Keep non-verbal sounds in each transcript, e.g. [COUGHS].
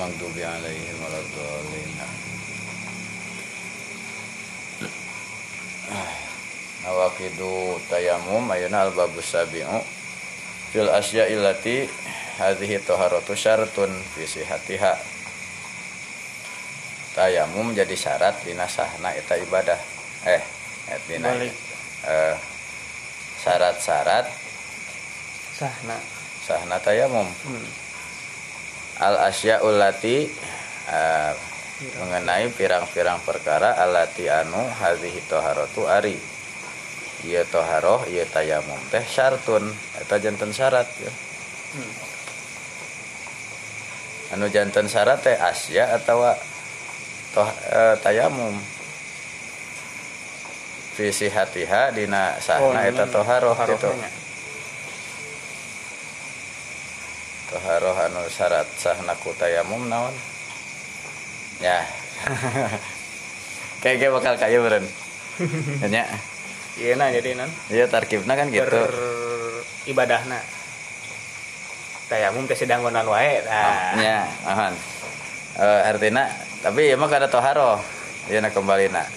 ghairil maghdubi alaihim waladdallin nawaqidu tayamum ayuna al-babus sabi'u. Fil asya illati hadhihi taharatu syaratun fi sihatiha. Tayamum jadi syarat dina sahna eta ibadah. Eh et dina Balik. eh, syarat-syarat sahna. sahna tayamum hmm. Al asya ulati eh, mengenai pirang-pirang perkara alati anu hadhihi taharatu ari. Ieu taharoh ieu tayamum. Teh syartun eta janten syarat ya. Hmm. anu janten syarat teh asya atau toh eh, tayamum. Visi hatiha dina sahna eta toharoh gitu toharohnya. Toharoh anu syarat sahna ku tayamum naon? Ya. [LAUGHS] Kayak kayak bakal kayu beren nya [LAUGHS] iya nah jadi non iya tarkibna kan gitu. Ber ibadahna tayamum teh sedang ngonan wae nah. Ya ahan Eh, artinya tapi ya mah kada toharoh ya nak kembali nak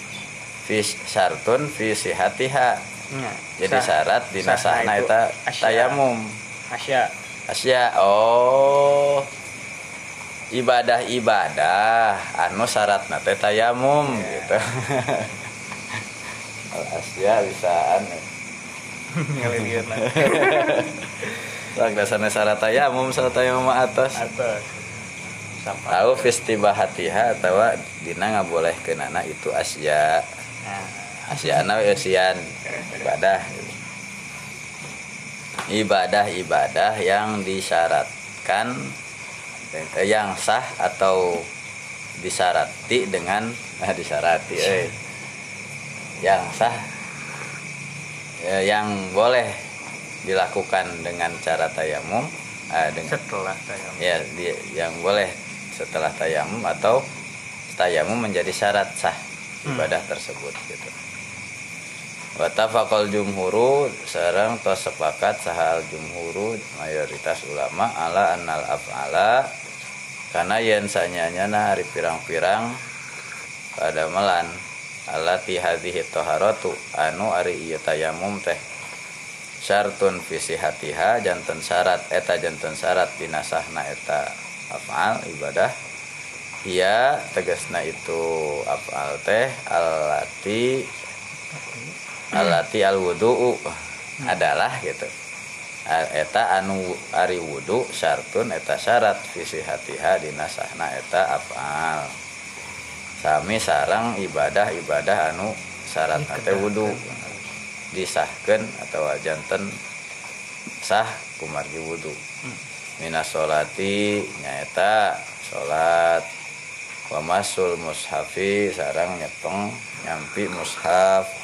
fi syartun fi sihatiha. Nya. jadi Sah- syarat dina sahna sahna itu eta tayamum. Asya asya oh ibadah-ibadah anu syaratna teh tayamum Ya. gitu. [LAUGHS] Asya bisa anu. [LAUGHS] Ngalirieuna Lah. [LAUGHS] Dasarnya syarat tayamum syarat tayamum atas. Atas. Tahu fistibahatiha atau dina nggak boleh kenana itu asya. Nah, asyana usian ibadah ibadah-ibadah yang disyaratkan yang sah atau disyarati dengan nah disyarati eh. yang sah eh, yang boleh dilakukan dengan cara tayamum eh, dengan setelah tayamum ya di- yang boleh setelah tayamum atau tayamum menjadi syarat sah Hmm. ibadah tersebut gitu. Watafakal jumhuru sarang tos sepakat sahal jumhuru mayoritas ulama ala annal af'ala karena yen sanyanya hari pirang-pirang pada melan alati hadhihi taharatu anu ari ieu tayamum teh syartun fi hatiha janten syarat eta janten syarat dina sahna eta afal ibadah ia tegasna itu afal teh alati alati al wudu adalah gitu. Eta anu ari wudu syartun eta syarat. Fi hatiha dina sahna eta afal. Sami sarang ibadah-ibadah anu syarat teh wudu. Disahkan atau janten sah kumargi wudu. Minas solati nyaeta salat wa masul mushafi sarang nyetong nyampi mushaf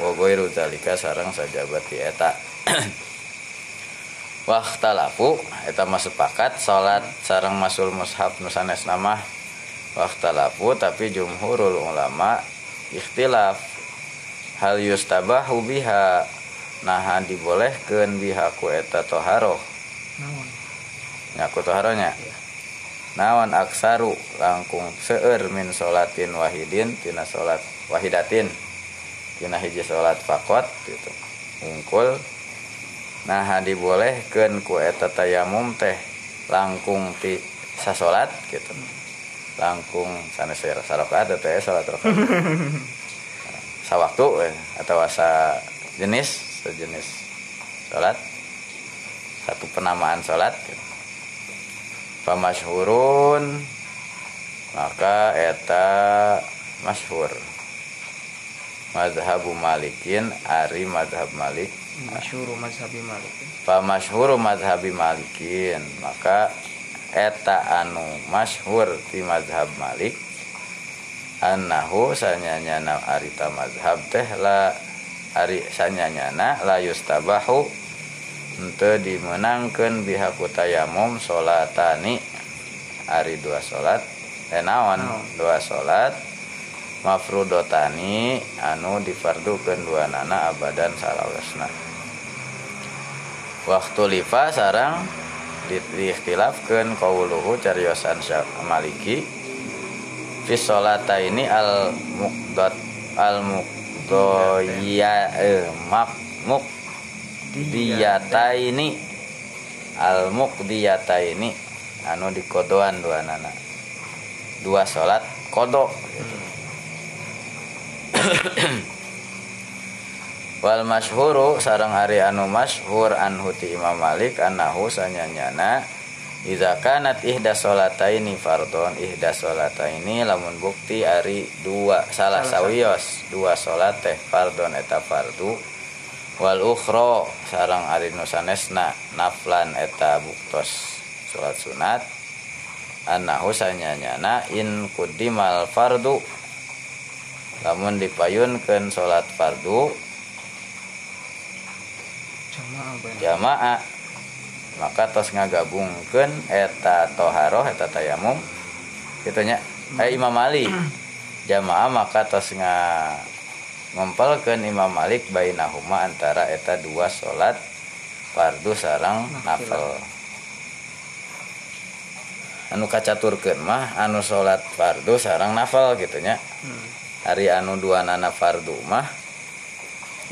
wa ghairu zalika sarang sajabati eta. [CLEARS THROAT] Waktalafu eta mah sepakat salat sarang masul mushaf nusanes nama. Waktalafu tapi jumhurul ulama ikhtilaf. Hal yustabahu biha nahan dibolehkeun biha ku eta toharoh. Nyaku toharonya nawan aksaru langkung seueur min solatin wahidin tina solat wahidatin tina hiji solat fakot gitu. Ungkul nah dibolehkeun ku eta tayamum teh langkung ti sasolat gitu. Langkung sanes sarokaat atau ya salat rokaat [LAUGHS] sawaktu eh, atau sa jenis sejenis salat satu penamaan salat gitu. pamasyhurun maka eta masyhur mazhabu malikin ari mazhab malik. Masyhuru mazhabi malik pamasyhuru mazhabi malikin. Maka eta anu masyhur di mazhab malik annahu sanyanyana arita mazhab teh la ari sanyanyana la yustabahu henteu dimenangkeun bihaku tayamum salatani ari dua salat eh naon? Naon. dua salat mafrudotani anu difardukeun dua nana abadan salawasna waktu lifa sarang di, diikhtilafkeun qauluhu cariosan Maliki fi ini al muqdat al muqdoya eh, mak muk diyataini al muqdiyataini anu dikodoan dua nana. Dua salat kodok [COUGHS] wal masyhuru sarang hari anu masyhur an huti Imam Malik annahu sanyanyana Iza kanat ihda solataini fardon ihda solataini lamun bukti ari dua salah sawios dua solat teh fardon eta fardu. Wal ukhro sarang ari nusanesna naflan eta buktos salat sunat annahu sanyanyana in kudimal fardu lamun dipayunkeun salat fardu jamaah maka tos ngagabungkeun eta toharoh eta tayamum gitunya eh Imam Malik [CLEARS THROAT] jamaah maka tos nga ngumpulkeun Imam Malik bainahuma antara eta dua salat fardu sarang nafil. Anu kacaturkeun mah anu salat fardu sarang nafal gitunya hmm. Hari anu dua nana fardu mah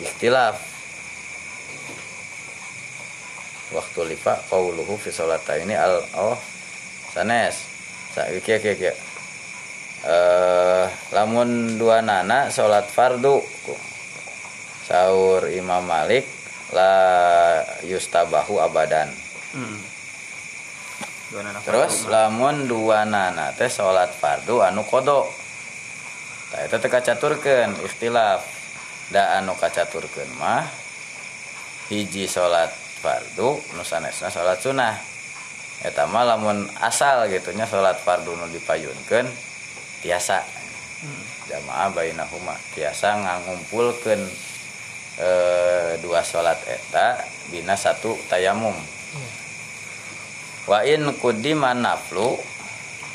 ikhtilaf. Waktu lipa qauluhu fi ini al oh sanes. Saiki kieu kieu kieu eh lamun dua nana salat fardu. Sahur Imam Malik la yustabahu abadan. Hmm. terus lamun dua nana teh salat fardu anu kodok itu teh kacaturkeun ikhtilaf. Da anu kacaturkeun mah hiji salat fardu nusanesna salat sunnah. Eta mah lamun asal gitunya salat fardu nu dipayunkeun tiasa. Jamaah bainahuma tiasa ngangumpulkeun e, dua salat eta bina satu tayamum. Wa in kudiman naflu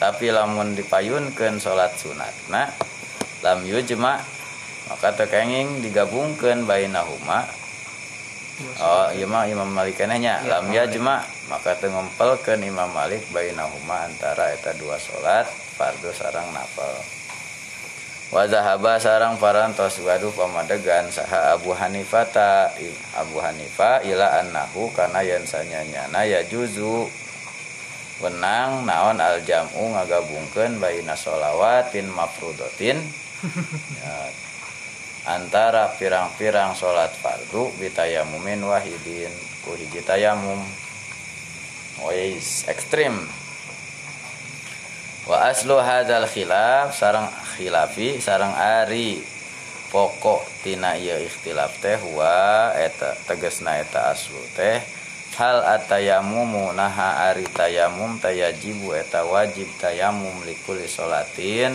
tapi lamun dipayunkeun salat sunatna lam yujma maka tekenging digabungkeun bainahuma. Oh iya mah Imam Malik kenanya ya, lam yajma maka tengumpelkeun Imam Malik bainahuma antara eta dua salat fardu sarang nafal. Wa zahaba sarang parantos waduh pamadegan saha Abu Hanifah Abu Hanifah ila annahu kana yen sanyanyana ya juzu. Wenang naon al jam'u ngagabungkeun baina mafrudatin ya, antara pirang-pirang sholat fardu bitayamumin wahidin ku hiji tayamum wais ekstrim. Wa aslu hadzal khilaf sarang khilafi sarang ari. Pokok tina ieu ikhtilaf teh wa eta tegesna eta aslu teh. Hal atayamumu naha ari tayamum tayajibu eta wajib tayamum likuli sholatin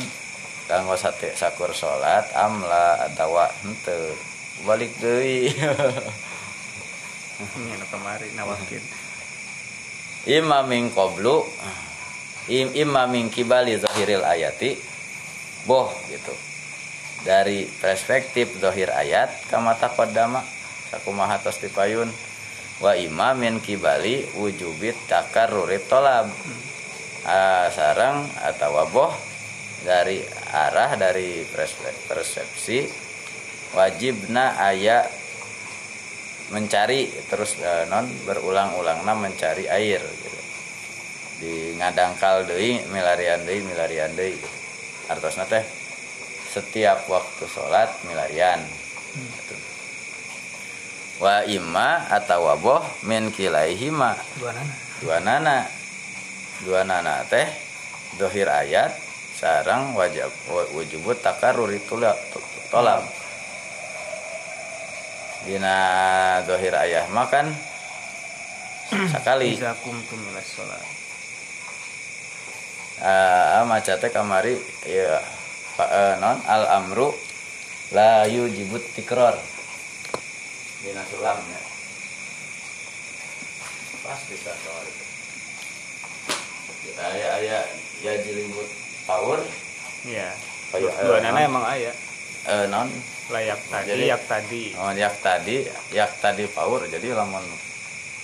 kanggo sate sakur salat amla atau henteu. Balik deui. [LAUGHS] Anu kemari nawakin imaming qablu im imaming kibali zahiril ayati boh gitu. Dari perspektif zahir ayat kama taqaddama sakumaha tos dipayun wa imamin kibali wujubit takarrurit tolab. Hmm. ah, sarang atau boh dari arah dari persepsi wajibna ayat mencari terus uh, non berulang-ulang nah mencari air gitu. di ngadangkal deui milarian deui milarian deui gitu. artosna teh setiap waktu sholat milarian hmm. gitu. wa imma atau waboh min kilaihima dua nana dua nana dua nana teh dohir ayat sarang wajib wujubut takarur itu tolak. Dina dohir ayah makan [CLEARS THROAT] sekali. Ah maca teh kamari ya uh, non al amru la yujibut tikror. Dina sulamnya pas bisa soal itu kita ayah ayah ya jilibut power iya. Dua, dua nana emang ayah eh, non. Layak tadi jadi, yak tadi. Oh yak tadi. Yak tadi power jadi lamun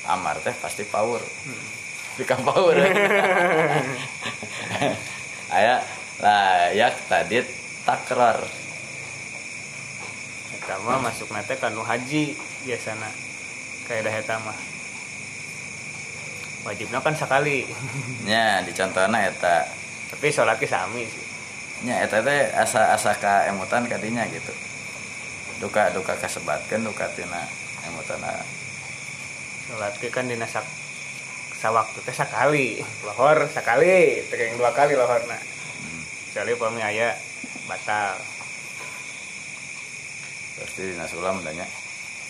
amar teh pasti power hmm. [LAUGHS] di kampauan [LAUGHS] aya layak tadi takror. Eta mah masuk nate kanu haji biasana. Kayak dah eta mah. Wajibnya kan sekali nya di contohna eta tapi sholatnya sami sih. Nya eta teh asa asa ka emutan kadinya gitu. Duka duka kasebatkeun duka tina emutana. Sholatnya kan dina sak sawaktu teh sekali lohor sekali teh dua kali lohorna. Kecuali pami aya batal. Pasti dina sulam tanya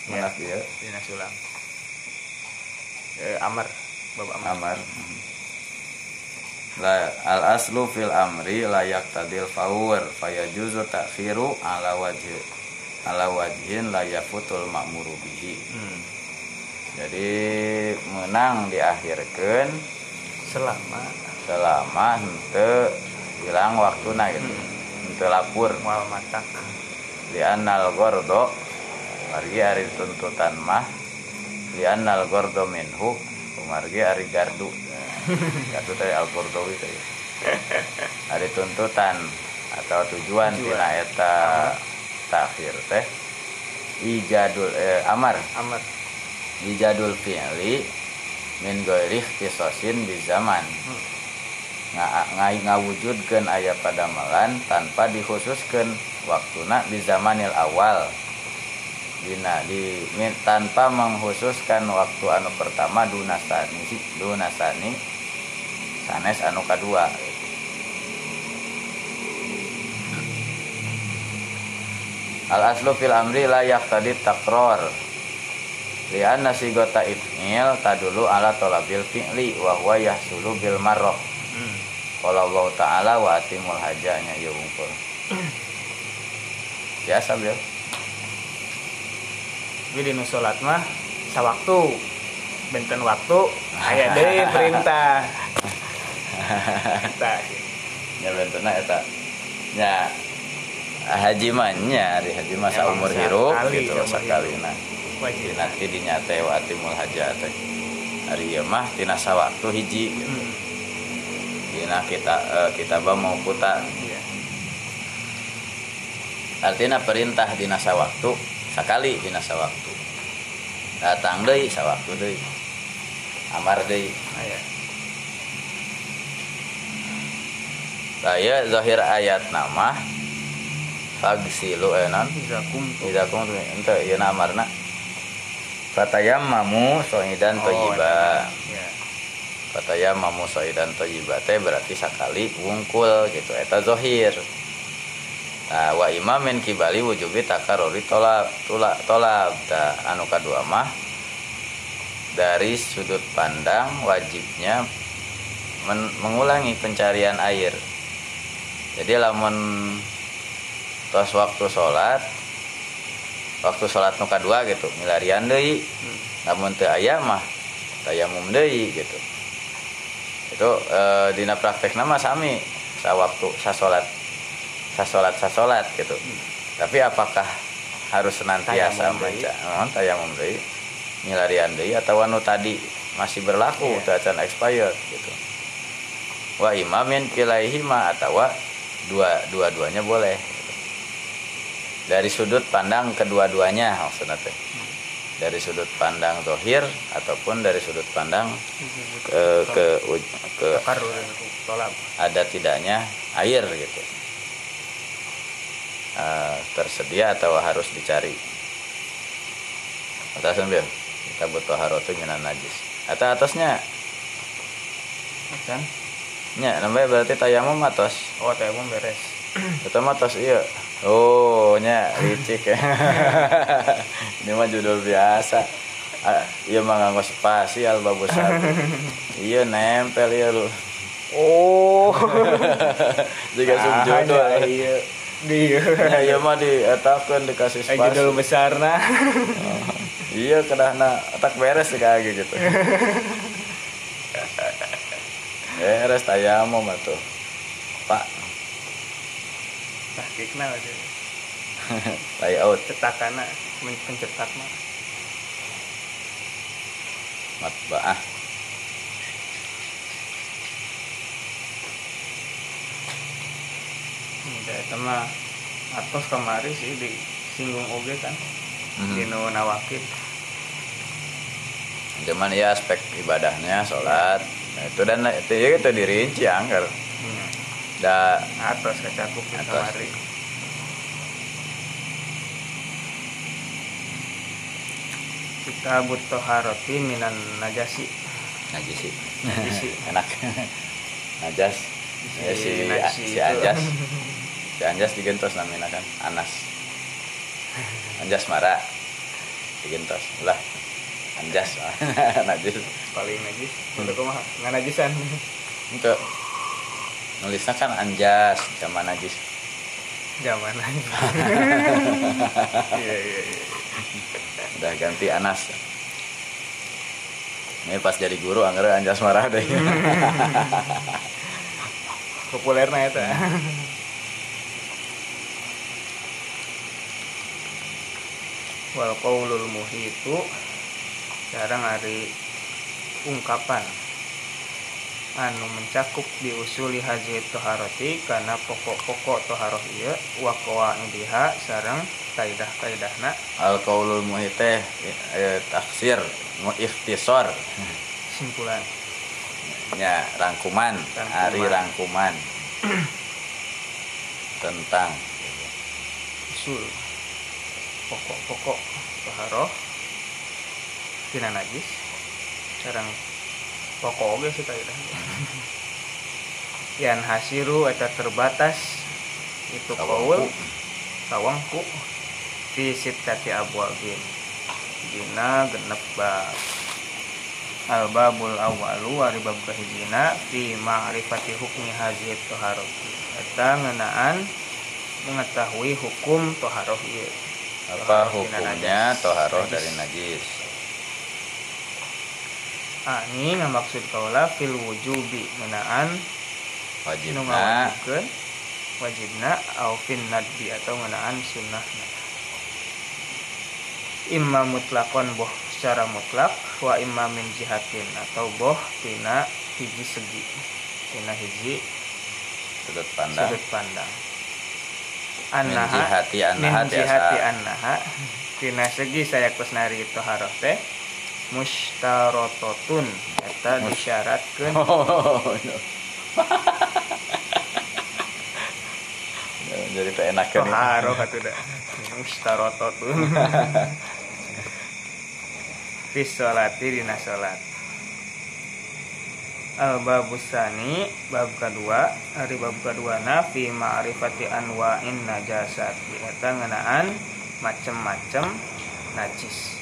Ya. dia dina sulam. Eh, amar bab amar. Amar la al aslu fil amri layak tadil faur fayajuzu takhiru ala wajhi ala wajhin la yafutul ma'muru bihi. Hmm. jadi menang diakhirkan selama. selama henteu hilang waktuna gitu henteu lapur. Mual matak di anal gordo margi ari tuntutan mah di anal gordo minhu margi ari gardu gardu teh al gordo itu ari tuntutan atau tujuan tina eta takhir teh ijadul eh, amar. Amar. Ijadul fi'li min ghairi ikhtisasin di zaman. Hmm. nga- ngai ngawujudkeun aya padamelan tanpa dikhususkeun waktuna di zamanil awal. Dina di min- tanpa mengkhususkan waktu anu pertama dunasani dunasani sanes anu kadua. Al aslu fil amri la yaqtadi takror lianna sigota if'il tadulu ala tolabil fi'li wa huwa yahsulu bil marrah. Hmm. kalau Allah Ta'ala wa atimul hajanya ya wungkul biasa beliau. Tapi di nu sholat mah sawaktu benten waktu aya deui perintah [LAUGHS] Eta sih. ya bentuna eta ya. Haji mah nya di haji mah Emang saumur hirup sekali, gitu sakali nah wajib. Nanti dinyate wa atimul haja teh hari ieu mah tina sawaktu hiji gitu. Hmm. dina kita eh, kita bah mau putar Iya. artinya perintah dina sawaktu sakali dina sawaktu. Datang deui sawaktu deui. Amar deui. Aya. Saya zahir ayat nama. Fagsilu enan Iza kumtu. tidak kum ente ieu amarna fatayammamu soidan Oh, toyiba iya. fatayammamu soidan toyiba teh berarti sakali wungkul gitu. Eta zahir Nah, wa imamin kibali wujubi takarori tolab tolak tolab. Da anu kadua mah dari sudut pandang wajibnya men- mengulangi pencarian air jadi lamun tos waktu sholat waktu sholat nu kadua gitu milarian Hmm. namun teu aya mah tayamum deui gitu. Itu eh, dina praktek nama sami sawaktu sasolat sasolat sasolat gitu. Tapi apakah harus senantiasa maca oh, tayamum deui milarian deui atau anu tadi masih berlaku teu acan expired gitu. Wa imamin kilaihima atau dua dua-duanya boleh. Dari sudut pandang kedua-duanya maksudnya teh. Dari sudut pandang zohir ataupun dari sudut pandang ke ke ke Takarrur tolab. ada tidaknya air gitu. Eh, tersedia atau harus dicari? Atas sambil kita butuh harotu minan najis. Atau atasnya Kan? Nya namanya berarti tayamum atas Oh, tayamum beres. itu atas iya oh nya licik ya [LAUGHS] ini mah judul biasa Ah, iya mah nganggo spasi al babus satu iya nempel iya lu Oh. [LAUGHS] jika sum judul Ada, iya. Dia. ya iya mah dietakeun dikasih Eh, spasi judul besar nah. iya kedahna tak beres kayak gitu [LAUGHS] Eh, Beres tayamum atau Pak. Nah, kenal aja. [LAUGHS] Layout. Cetakana mencetak mah. Matbaah. Udah hmm, itu mah atos kemari sih di singgung oge kan. Mm -hmm. Di nawakit. Cuman ya aspek ibadahnya sholat, nah, itu dan itu ya itu dirinci angker hmm. da atos kecakup di Atos. kamari kita butuh haroti minan najasi. Najis sih Najisi. [LAUGHS] enak. [LAUGHS] Najas. Ya, si, najisi si itu. anjas. [LAUGHS] Si anjas digentos namanya kan anas. Anjas marah digentos. Lah anjas. Najis paling najis. Untuk mah nggak najisan. Untuk nulisnya kan anjas zaman najis. Zaman najis. [LAUGHS] Iya iya iya. Udah ganti anas. Ini pas jadi guru anggar anjas marah deh. [LAUGHS] Populernya itu wal qaulul muhitu jarang hari ungkapan. Anu mencakup diusuli haji toharoti karena pokok-pokok toharoh iya wa qawaidiha sareng kaidah-kaidahna al qaulul muhiteh eh, taksir mu ikhtisar simpulan. Nya rangkuman, Rangkuman. hari rangkuman. Tentang usul pokok-pokok toharoh tina najis sareng pokok oge sih kaidah [LAUGHS] yan hasiru eta terbatas. Itu kaul kawangku fi sittati abwabin. Dina genep bab al babul awalu ari bab kahijina fi ma'rifati hukmi hazihi toharoti eta ngenaan mengetahui hukum toharoh ieu apa hukumnya toharoh Najis. Dari najis ani ngamaksud kaula fil wujubi ngenaan wajibna. ngawajibkeun wajibna au fin nadbi atau ngenaan sunnahna. Imma mutlakon boh secara mutlak wa imma min jihatin atau boh tina hiji segi. Tina hiji sudut pandang. sudut pandang. Min annaha jihati min annaha jihati tiasa annaha. Tina segi saya kusnari itu harus teh mustarototun eta Mus- disyaratkeun [LAUGHS] Oh, no. Ya, jadi tak enak kan toharo katu dah mustarototun [LAUGHS] fis sholati dina sholat. Al babusani bab kedua. Hari bab kedua na fi ma'rifati anwa'in najasat eta ngenaan macem-macem najis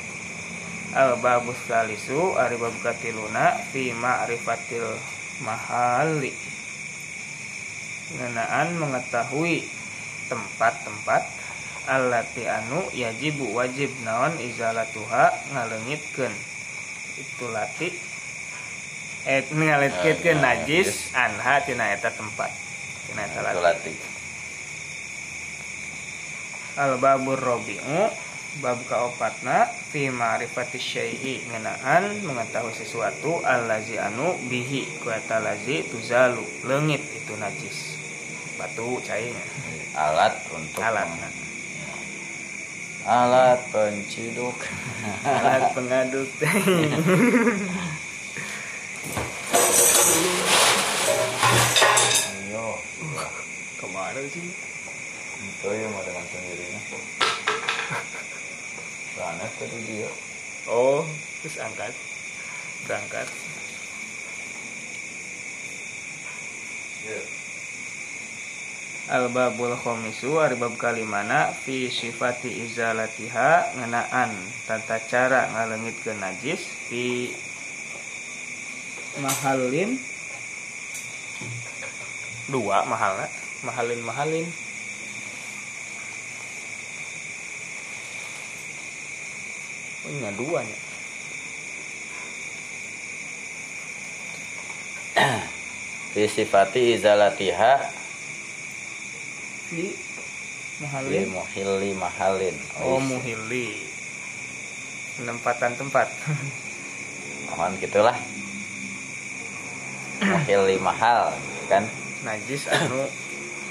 al babus salisu ari bab katiluna fi ma'rifatil mahali. Ngenaan mengetahui tempat-tempat allati anu yajibu wajib naon izalatuha ngalengitkeun. Itu lati eh ngalengitkeun Eh, najis anha tina eta tempat. Tina eta lati. Latih. al babur robi'u bab kaopatna fi ma'rifati syai'i ngenaan mengetahui sesuatu allazi anu bihi ku eta lazi tuzalu leungit itu najis. Batu cainya alat untuk alat. alat penciduk. Alat [LAUGHS] pengaduk. [LAUGHS] Ayo. Ke mana sih. Itu ya mau dengan sendirinya Panas tadi dia oh terus angkat. Berangkat. Ya. al babul khomisu ari bab kalimana fi sifati izalatiha ngenaan tata cara ngalengitkeun najis fi mahalin. Dua mahalna mahalin mahalin oh, ini dua nya fi sifati izalatiha fi fi mahalin muhilli mahalin oh iya. muhili penempatan tempat. [LAUGHS] Mohon gitulah. Muhilli mahal kan? Najis anu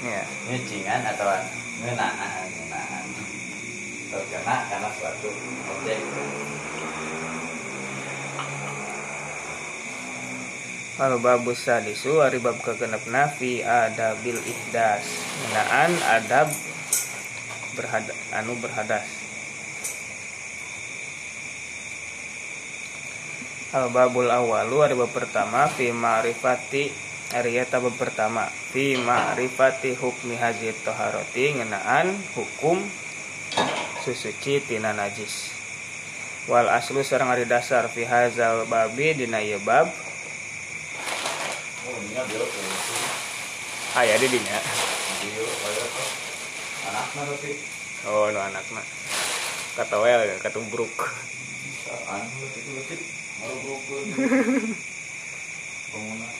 ya. Nyucingan atau ngenaan ngenaan terkena karena suatu objek. Kalau babus sadisu hari bab kegenep nafi ada bil ihdas. Ngenaan adab berhad anu berhadas. Al babul awalu hari bab pertama fi ma'rifati Ariyata bab pertama. Fi ma'rifati hukmi haji toharoti ngenaan hukum susuci tina najis. Wal aslu sareng ari dasar fi hazal babi dina ieu bab. Oh ini dia aya di dinya dia anaknya tapi oh nu anakna. Katawel katubruk anu berukun [LAUGHS] bangunan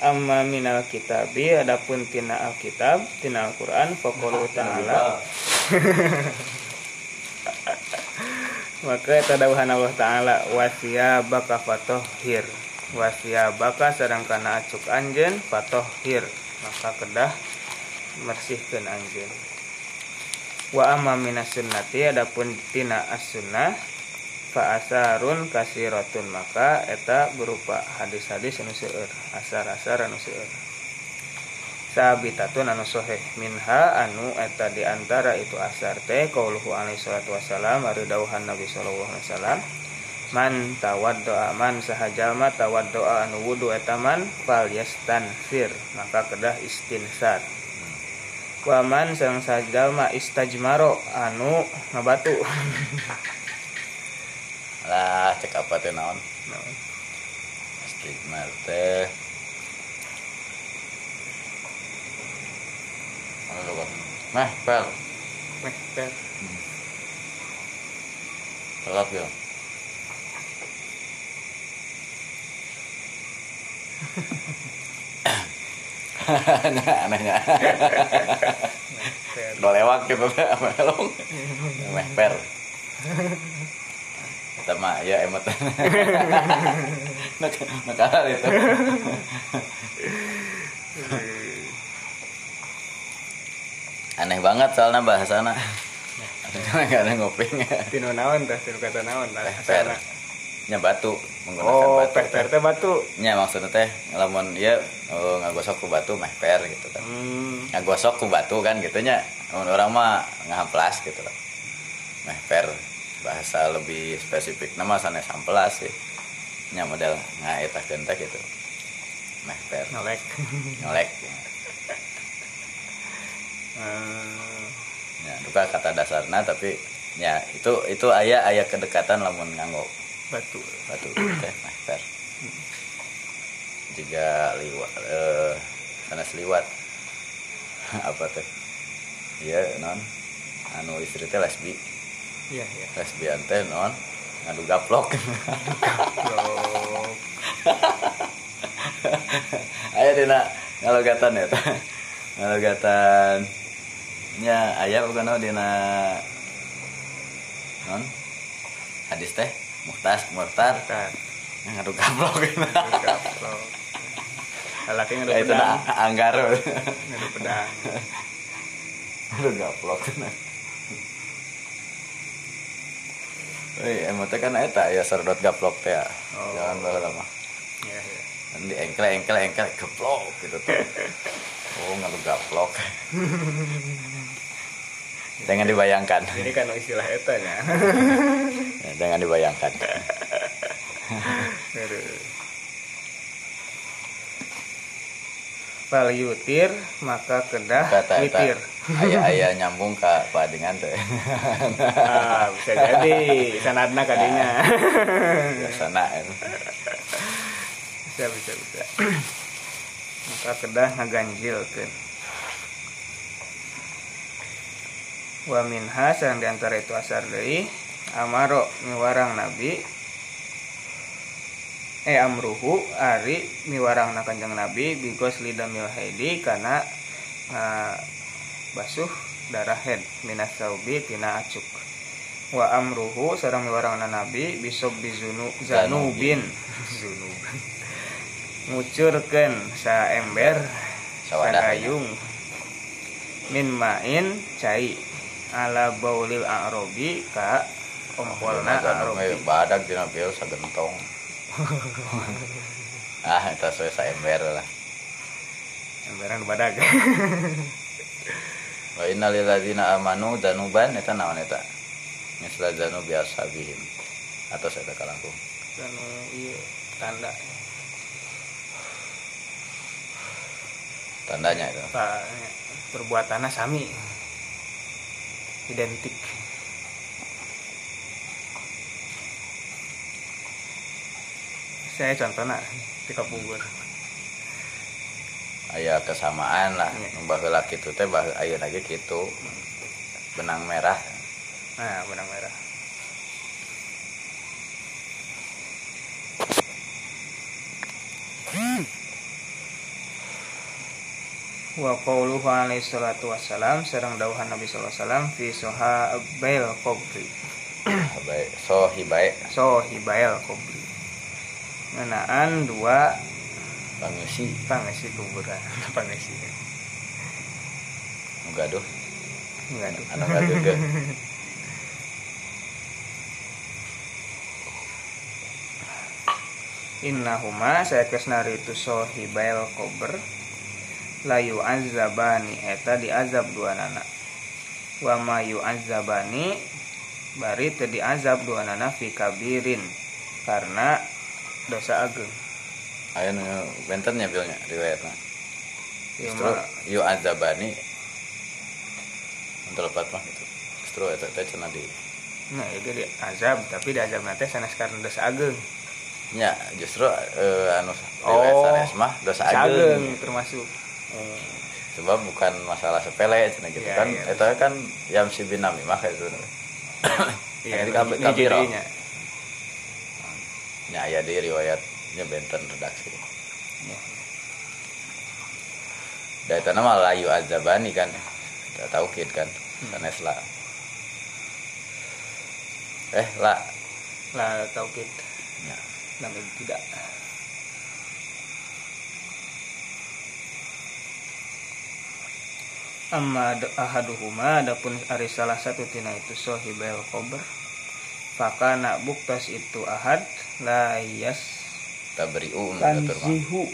amma minal kitabi adapun tina alkitab tina alquran faqulu ta'ala. [LAUGHS] Maka tadawuhan Allah taala wasiyabaka fatohir wasiyabaka sareng kana acuk anjeun fatohir maka kedah mersihkeun anjeun. Wa amma minas sunnati adapun tina as-sunnah fa asarun kasiratun maka eta berupa hadis-hadis anu seueur asar-asar anu seueur. Sabitatun anu sahih minha anu eta di antara itu asar teh qauluhu alaihi salatu wasalam ari dawuhan Nabi sallallahu alaihi wasallam man tawaddoa man sahajalma tawaddoa anu wudu eta man fal yastanfir maka kedah istinsar Waman sang sahajalma istajmaro anu ngabatu [LAUGHS] lah cek apa teh naon stigma teh coba. Meh, pel. Meh, per. Telat ya. nah, anehnya. Udah lewat gitu teh melong. Meh per. Mah ya emot. Nak nakal itu. [LAUGHS] Aneh banget soalnya bahasana. [LAUGHS] Gak ada ngoping. Tino naon tah, tino kata naon. Asana. Nya batu menggunakan Oh, batu. per per teh batu. Nya maksudnya teh lamun ieu oh, ngagosok ku batu meh per gitu kan. Hmm. ngagosok ku batu kan gitu nya Mun orang mah ngamplas gitu lah meh per bahasa lebih spesifik. Nama sanes amplas sih. Nya model ngaetakeun teh gitu meh per. Nolek. nyolek Hmm. [LAUGHS] ya duka kata dasarna tapi ya itu itu aya aya kedekatan lamun nganggo. Batu. batu teh meh per. Jika liwat eh sanes liwat. [LAUGHS] Apa teh? Iya non. Anu istri teh lesbi Iya, iya. lesbian teh non ngadu gaplok Blok. aya dina ngalogatan ya ngalogatan nya aya bukan no dina non hadis teh muhtas murtar Kan. ngadu gaplok Gaplok. Lalaki ngadu itu pedang. anggar Ngadu pedang. ngadu gaplok Wih, emotnya kan eta ya serdot gaplok teh ya. Oh. Jangan baheula mah. Iya, iya. Nanti engkel engkel engkel geplok gitu tuh. [LAUGHS] Oh, ngalu gaplok. Jangan dibayangkan. Jadi kan istilah eta nya. Ya, [LAUGHS] Jangan dibayangkan. Aduh. Fal yutir maka kedah Kata witir. aya-aya [LAUGHS] nyambung ka padingan teh. Ah, bisa jadi sanadna kadinya. Biasana eta. bisa bisa bisa. maka kedah ngaganjilkeun. Wa minha sareng di antara itu asar deui amaro miwarang nabi eh amruhu ari miwarang na kanjeng nabi bigos lidamil haidi kana uh, basuh darah head minas saubi tina acuk. Wa amruhu sareng miwarang na nabi bisob bizunu zanubin. Zunub [LAUGHS] ngucurkeun sa ember Sawadah. sagayung. Min main cai ala baulil a'robi ka ompolna a'robi. badak dina pieu sagentong ah eta sesuai ember lah. Emberan badag [LAUGHS] wa innal ladzina amanu danuban eta naon eta? Misla danu biasa bihim. Atau saya kalangkung. Anu ieu tanda. Tandanya itu. Pa, perbuatanna sami. Identik saya contohnya di kapunggur aya kesamaan lah. Nu baheula kitu teh bah ayeuna ge kitu benang merah. Nah benang merah. Wa qauluhu alaihi salatu wassalam sareng dawuhan Nabi sallallahu alaihi wasallam fi sohabail qabri baik. Sohibae sohibail qabri ngenaan dua pangisi pangisi kuburan [LAUGHS] gaduh enggak tuh anu gaduh Innahuma saya kesnari itu sohibail kober layu azabani eta diazab dua nana wa mayu azabani bari teu diazab dua nana fi kabirin. Karena dosa ageng aya nu benten nya bilnya riwayatna Ieu justru yu azabani untuk lepat mah gitu justru eta teh cenah di nah itu di azab tapi di azab nanti sanes karena dosa ageng nya justru eh, anu riwayat Oh. sanes mah dosa Dosa ageng termasuk sebab bukan masalah sepele cenah gitu Iya, kan iya. eta kan yam si binami mah kayak gitu [COUGHS] iya ini kabiro. jadinya. Nya aya di riwayatnya benten redaksi. Da eta nama layu azabani kan. Kita tahu kid kan. Sanes la eh la. Lah tauhid nya. Namanya tidak. Amma ad- ahaduhuma adapun ari salah satu tina itu sohibel kober fakana buktas itu ahad la yas tabriu tanzihu.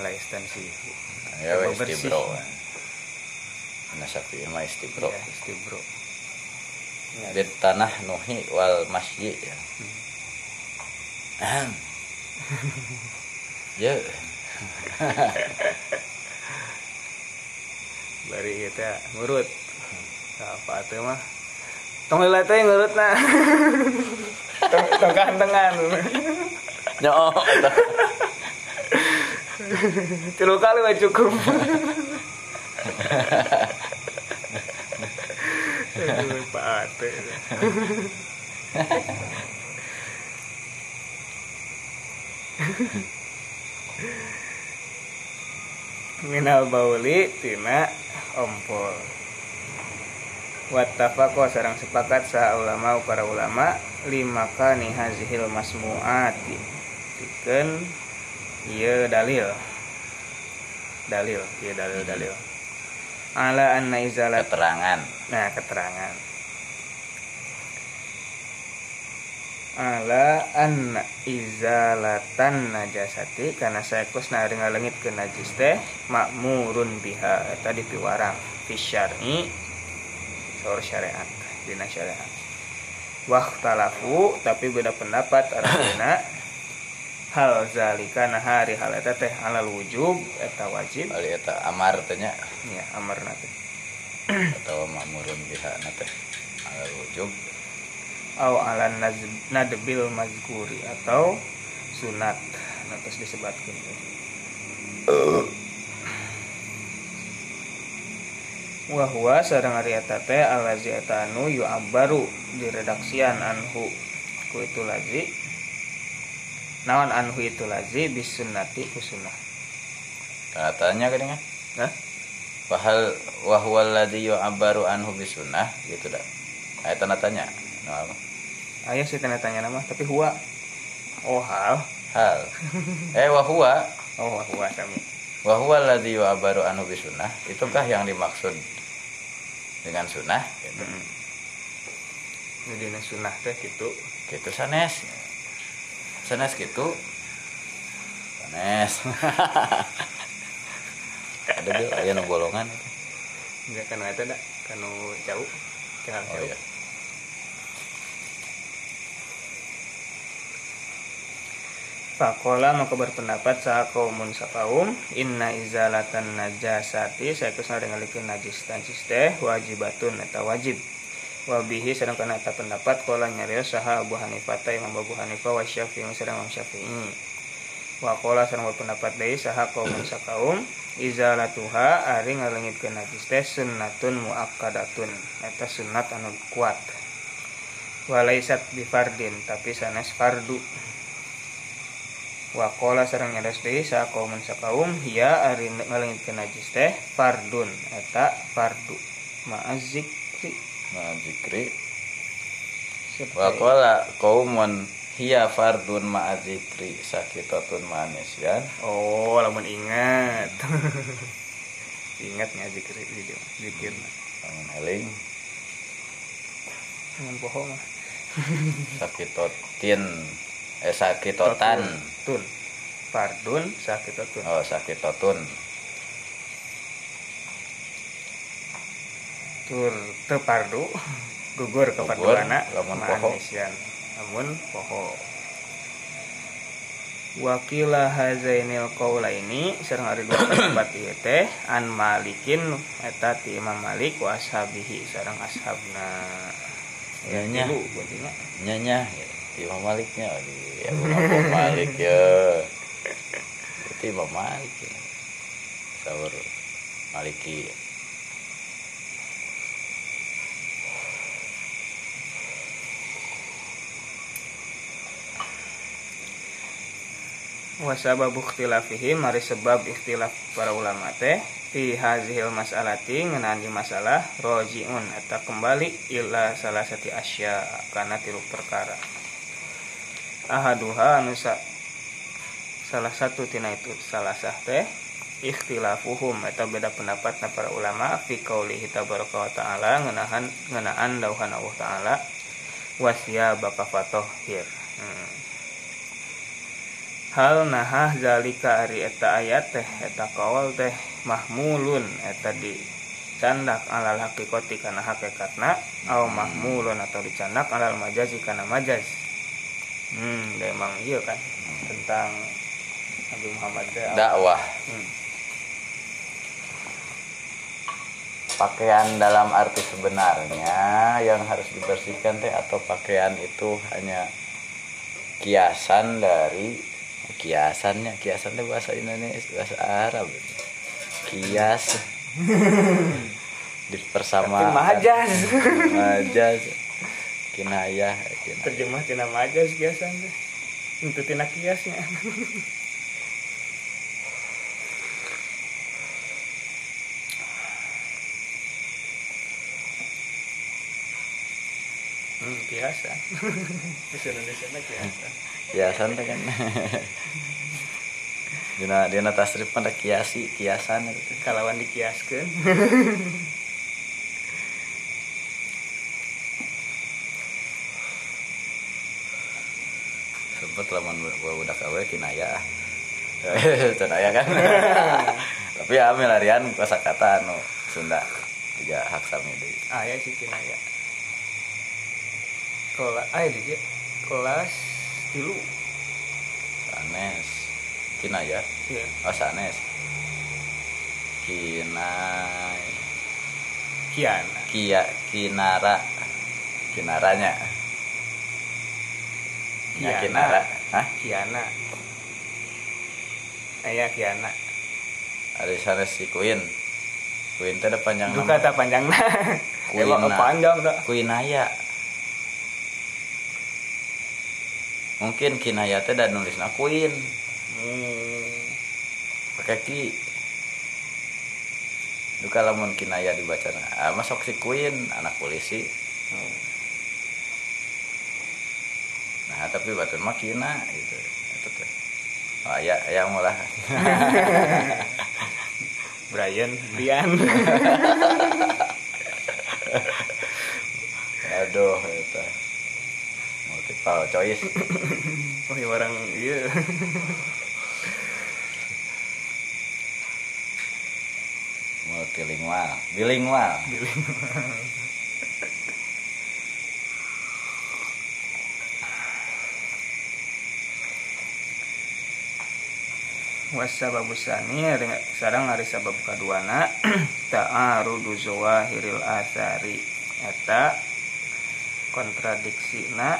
La yas tanzihu. Ya we Coba bersih. istibro Ana sapi mah istibro ya, istibro Ya, bit tanah nuhi wal masyi ya. Ya. Bari kita ngurut apa tuh mah tong lila teh ngurut nah tong tong kantengan nyo tilu kali mah cukup Aduh, Pak Ate. Minal bauli tina ompol. Wattafaqo sarang sepakat sa ulama para ulama lima kani hazihil masmuati. Pikeun ieu dalil. Dalil, ieu dalil-dalil. Ala anna izalat keterangan Nah, keterangan. Ala anna izalatan najasati karena saya kus nari ngalengit ke najis teh makmurun biha tadi piwarang fi syar'i saur syariat dina syariat. Waktalafu tapi beda pendapat artinya [COUGHS] hal zalika nah hari hal eta teh halal wujub eta wajib. Bali eta amar teh nya. Ya amarna teh. [COUGHS] Atau makmurun biha na teh alal wujub. Au ala nadbil mazkuri atau sunat terus disebutkan [COUGHS] wahwa sareng ari eta teh alazi eta anu yu'abbaru diredaksian anhu. Ku itu lazi naon anhu itu lazi bisunnati ku sunnah katanya kan kan Hah? wahal wahwal ladzi yu'abbaru anhu bisunnah gitu dah. Ayat tanda tanya no, apa? aya sih tanya tanya nama tapi huwa oh hal. Hal. [LAUGHS] Eh wahwa. Oh huwa sami wa huwa alladzi yu'abaru anhu bisunnah itukah yang dimaksud dengan sunnah? Gitu. jadi na sunnah teh gitu gitu sanes. Sanes gitu sanes. [LAUGHS] Ada tuh aya nu bolongan. Enggak kan eta da kanu jauh. Jangan oh jauh. iya Fakola maka berpendapat saha kaumun sakaum inna izalatan najasati saya ke sana dengan likin najis najis teh wajibatun atau wajib. Wabihi sedang kena eta pendapat kola nyarios saha Abu Hanifah ta Imam Abu Hanifah wa Syafi'i sedang Imam Syafi'i. Wa kola sedang berpendapat deui saha kaumun sakaum izalatuha ari ngalengitkeun najis teh sunnatun muakkadatun eta sunnat anu kuat. Walaisat bifardin tapi sanes fardu wakola sareng nyadas deui sa kaumun sakaum hiya ari ngalengitkeun najis teh fardun. Eta fardu. Ma'azikri nah zikri wa qala qaumun hiya fardun ma'a zikri sakitatun manisyan oh lamun ingat. [LAUGHS] Ingat nya zikir zikir lamun eling lamun poho mah. [LAUGHS] Sakitotin eh sakitotan. Tun. Fardun sakitatun oh sakitotun. Tur teu fardu gugur ke Gugur, farduana lamun poho. lamun poho. Wakila hazainil qaula ini sareng ari dua [COUGHS] pendapat ieu teh an Malikin eta ti Imam Malik wa ashabihi sareng ashabna. Ya, nya. nyanya Imam Maliknya ya Imam Malik ya. Itu Imam Malik ya. Sahur Maliki. Wa sababu ikhtilafihim mari sebab ikhtilaf para ulama teh fi hazihil mas'alati ngeunaan di masalah rojiun eta kembali ila salah sati asya kana tilu perkara ahaduha anu sa- salah satu tina itu salah sah teh ikhtilafuhum eta beda pendapat na para ulama fi qaulihi tabaraka wa taala ngeunaan ngeunaan dauhan Allah taala wasya baka fatohir hmm. hal nahah zalika ari eta ayat teh eta kaul teh mahmulun eta di candak alal hakikoti kana hakikatna au mahmulun atau dicandak alal majazi kana majaz hmm da emang iya kan tentang Nabi Muhammad dakwah. Hmm. pakaian dalam arti sebenarnya yang harus dibersihkan teh atau pakaian itu hanya kiasan dari kiasannya kiasan teh bahasa Indonesia bahasa Arab. Kias. [LAUGHS] Majaz. majaz kinayah kinayah terjemah tina majaz biasa itu tina kiasnya hmm, biasa. Bahasa Indonesia mah biasa. Kiasan teh kan? Dina dina tasrif pada kiasi kiasan. Gitu kalawan dikiaskan sempet lamun budak awe kinaya. [LAUGHS] Kinaya kan? [LAUGHS] Tapi ya milarian kosa kata anu Sunda tiga hak sami deui ayah sih kinaya. Kelas ayah dia kelas tilu. Sanes. Kinaya? Ya oh sanes. Kinay kiana. Kia kinara. Kinaranya. ya Kiana. kinara hah? Kiana. Ayah kiana. Ada sanes si Queen. Queen teh panjang itu nama. kata panjangnya Kuina. [LAUGHS] emang panjang dah. Kuinaya mungkin kinaya teh dan nulisna Queen. Hmm. pakai ki. Duka lamun kinaya dibaca ah, masuk si Queen anak polisi. Hmm. Nah tapi batun mah kina gitu. Itu teh. Oh ya ya mulah [LAUGHS] Brian. Brian. [LAUGHS] Aduh itu multiple choice. [COUGHS] Oh ya orang iya. Multilingual. Bilingual wasababusani sarang hari sabab kaduana. [CLEARS THROAT] Ta'arudu zawahiril athari. Eta kontradiksina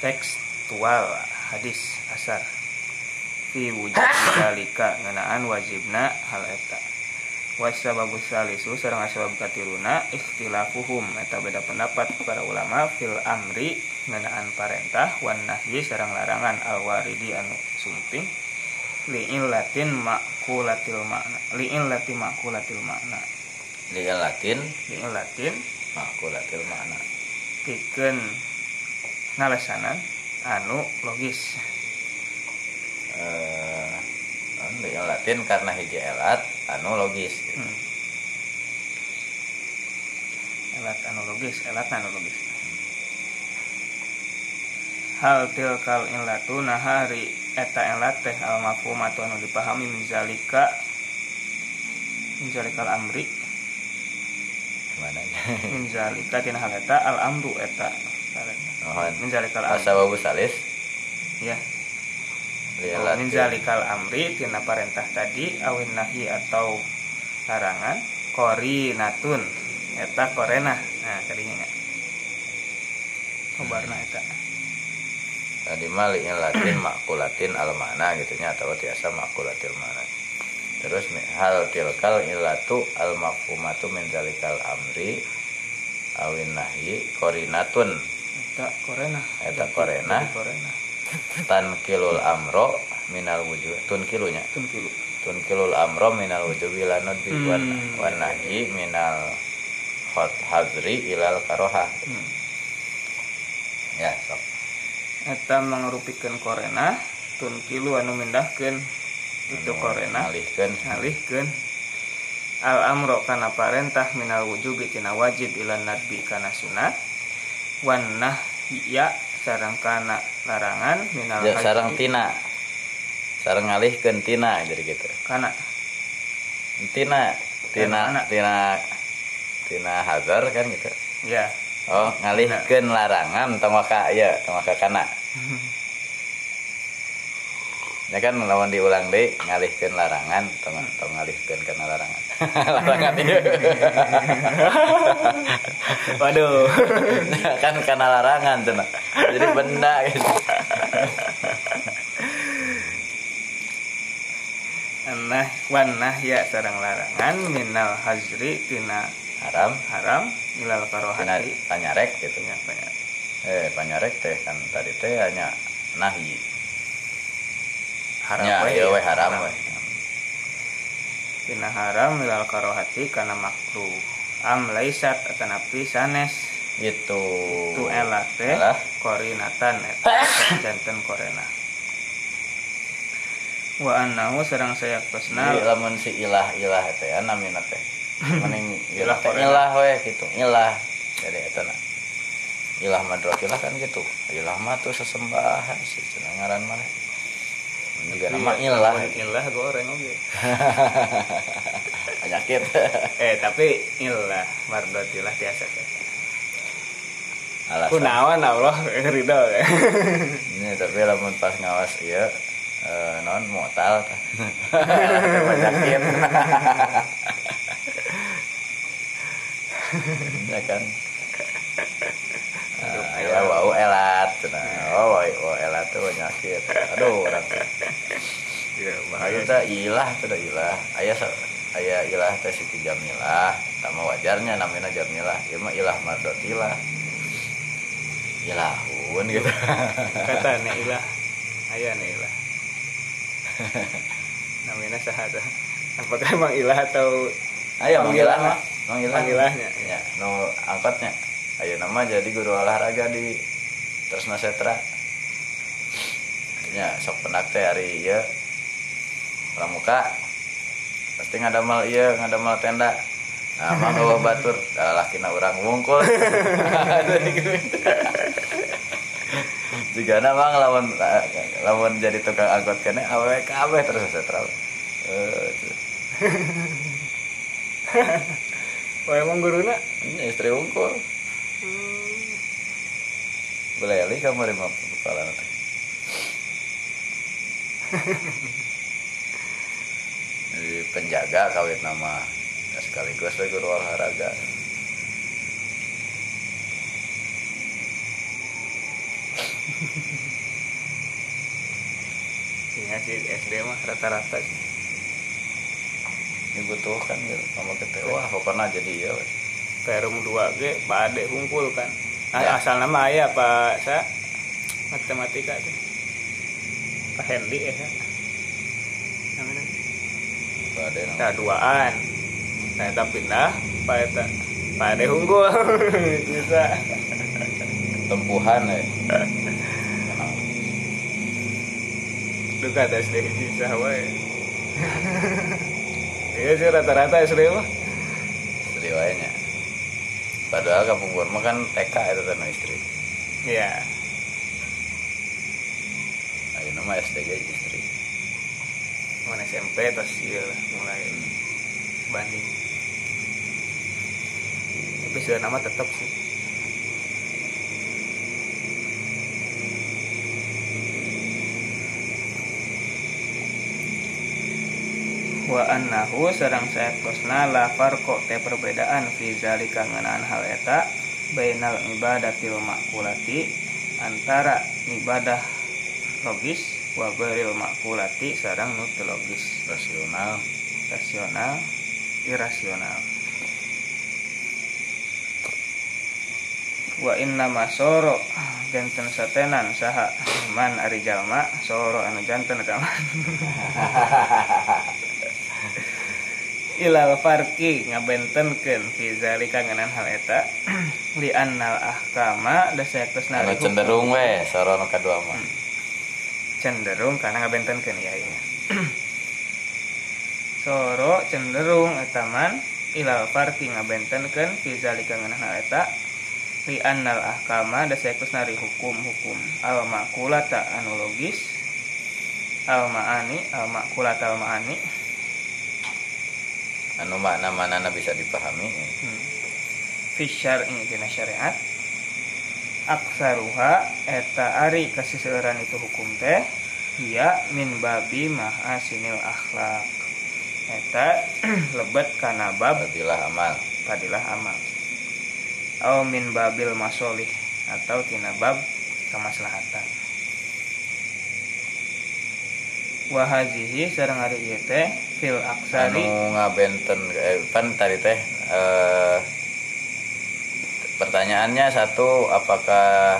tekstual hadis asar. Fi wujud [CLEARS THROAT] dalika ngenaan wajibna hal eta. Wasababus salisu sareng asbab katiluna ikhtilafuhum. Eta beda pendapat para ulama fil amri ngenaan parentah wan nahyi sareng larangan al waridi anu sumping liin latin makulatil makna liin latin makulatil makna liin latin? Liin latin makulatil makna pikeun ngalasanan anu logis. Eh liin latin karena hiji elat anu logis. Gitu. hmm. elat anu logis elat anu logis. Hal tilkal illatu nahari eta elat teh al mafhumatu anu dipahami minzalika minzalikal amri. Gimana ya? Minzalika tina hal eta al amru eta. Mohon. minzalikal amri. Salis? Ya. Liin Oh, minzalikal amri tina perintah tadi awin nahi atau larangan korinatun. Eta korena nah kadinya nya kobarna eta tadi mah liin latin [CLEARS THROAT] makulatin al makna gitu nya atau tiasa makulatil makna terus hal tilkal ilatu al mafhumatu min zalikal amri awin nahyi korinatun. Eta korena Eta korena. Korena tankilul amro minal wujud tunkilunya tun kilu tunkilul amro minal wujud ilanud bi wan Hmm. wan nahyi minal hot hadri ilal karoha Hmm. ya sok eta mangrupikeun korena tun kilu anu mindahkeun? Itu Anu korena. ngalihkeun. Ngalihkeun. Al amro kana parentah minal wujubi tina wajib ilan nadbi kana sunat wan nahya sareng kana larangan minal Ya, sarang tina. Sarang ngalihkeun tina jadi gitu. Kana. Tina tina mana? tina tina hazar kan gitu. Ya oh ngalihkeun larangan tong waka ya tong waka kana. Ya kan lawan diulang deh ngalihkeun larangan tong tong ngalihkeun kana larangan. [LAUGHS] Larangan ieu. [LAUGHS] Waduh. [LAUGHS] Kan kana larangan cenah jadi benda gitu. Nah wan nahya sareng larangan minal hazri tina haram. Haram ilal karohati. Panyarek gitu. Nya banyak eh panyarek teh kan tadi teh hanya nahi. Haram ya we, ieu we ya, haram we haram ilal karohati kana makruh. Am laisat atanapi sanes gitu. Tu elat teh Elah. korinatan eta janten [COUGHS] korena. Wa annahu sareng saya Jadi lamun si ilah ilah teh ya namina teh mending Ilah [LAUGHS] ilah teh korena. ilah we gitu. Ilah jadi eta na ilah madrotilah kan gitu. Ilah mah tuh sesembahan sih cenah ngaran mana juga nama ilah ilah goreng oge penyakit eh tapi ilah mardotilah tiasa teh alasan. Kunaon Allah [LAUGHS] ridho [LAUGHS] ini tapi lamun pas ngawas iya eh, non motal penyakit ya kan? Ah, ya wau elat. Cenah oh wau elat tuh penyakit. Aduh orang ya teh ilah da ilah. Aya sa- aya ilah teh siti jamilah sama wajarnya namanya jamilah ieu mah ilah mardotilah ilahun gitu. Kata ne ilah. Aya ne ilah. [LAUGHS] Namanya sahada. Apakah emang ilah atau ayo Panggilan manggilan Panggilahnya. ya no angkotnya. Ayo nama jadi guru olahraga di Tresna Setra. Nya sok penak teh hari ya pramuka pasti ngadamal iya ngadamal tenda. Nah mah bawa batur. Dah laki [LAUGHS] na orang wungkul jika nama lawan lawan jadi tukang angkot kene awe kabeh terus saya terus oh emang guruna ini istri wungkul boleh li kamu lima kepala? Nanti [LAUGHS] jadi penjaga kawin nama ya sekaligus lagi guru olahraga. Iya sih SD mah rata-rata sih. Dibutuhkan gitu sama kita wah pokoknya jadi ya. Perum 2 ge bade hungkul kan. Ah, Ya. Asal nama aya Pak sa matematika tuh. Pak Hendy ya. Namanya. Bade nama. Nah, duaan. Nah, eta pindah Pak eta. Pak Ade hungkul. [LAUGHS] Bisa. tempuhan ya Duka hiji sahawa ya. Iya sih rata-rata SD mah. istri wayanya padahal kampung mah kan TK itu tanah istri Iya. ini mah SD ge istri Mana SMP terus iya mulai banding. Tapi sudah nama tetap sih. Wa annahu sareng saektosna la farqo te perbedaan fi zalika ngeunaan hal eta bainal ibadatil makulati antara ibadah logis wa ghairil makulati sareng nu logis. Rasional. Rasional irasional. Wa inna masoro janten satenan saha man ari jalma soro anu janten eta mah. [LAUGHS] ilal farki ngabentenkeun fi zalika ngeunaan [CLEARS THROAT] [CLEARS THROAT] hal eta. Li annal ahkama da saektosna anu cenderung we sorono kadua mah. Cenderung karena ngabentenkeun ya ya soro cenderung etaman ilal farki ngabentenkeun fi zalika ngeunaan hal eta. Li annal ahkama da saektosna ri hukum-hukum al makulata anu logis al maani al makulata al maani anu makna mana bisa dipahami. Hmm. fi syar'i dina syariat aksaruha eta ari kasiseuran itu hukum teh ia min babi mahasinil akhlak. Eta [CLEARS THROAT] lebet kana bab fadilah amal. fadilah amal. Au min babil masolih atau tina bab kamaslahatan wahazihi sareng ari ieu teh fil aksari anu ngabenten kan tadi teh eh, pertanyaannya satu apakah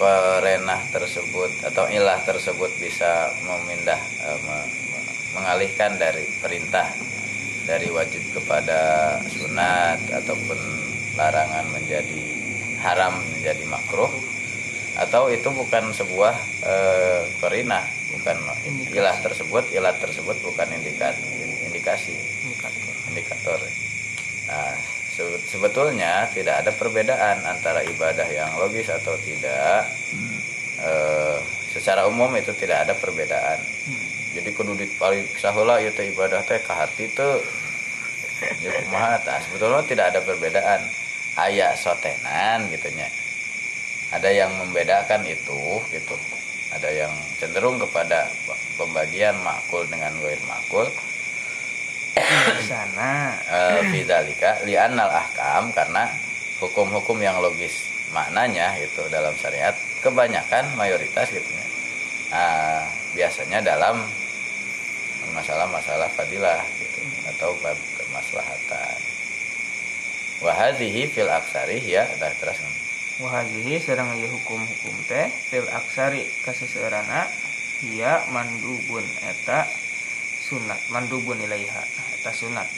kerenah tersebut atau ilah tersebut bisa memindah eh, me- me- mengalihkan dari perintah dari wajib kepada sunat ataupun larangan menjadi haram menjadi makruh atau itu bukan sebuah eh, korinah bukan Indikasi. ilah tersebut ilah tersebut bukan indikasi indikasi. Indikator. Indikator. Nah se- sebetulnya tidak ada perbedaan antara ibadah yang logis atau tidak. Eh, secara umum itu tidak ada perbedaan. Hmm. jadi kudu paling saheula ieu teh ibadah teh ka hati teu. [LAUGHS] Ya kumaha tah sebetulnya tidak ada perbedaan. Aya sotenan gitu nya ada yang membedakan itu gitu. Ada yang cenderung kepada pembagian makul dengan goir makul. Di sana. Eh, bidzalika li'annal ahkam karena hukum-hukum yang logis maknanya itu dalam syariat kebanyakan mayoritas gitu ya. Nah, biasanya dalam masalah-masalah fadilah gitu atau bab kemaslahatan. Wahadihi fil aksari ya dah terus wahazihi ieu hukum-hukum teh fil aksari kaseseueurana ia mandubun eta sunat mandubun ilaiha eta sunat.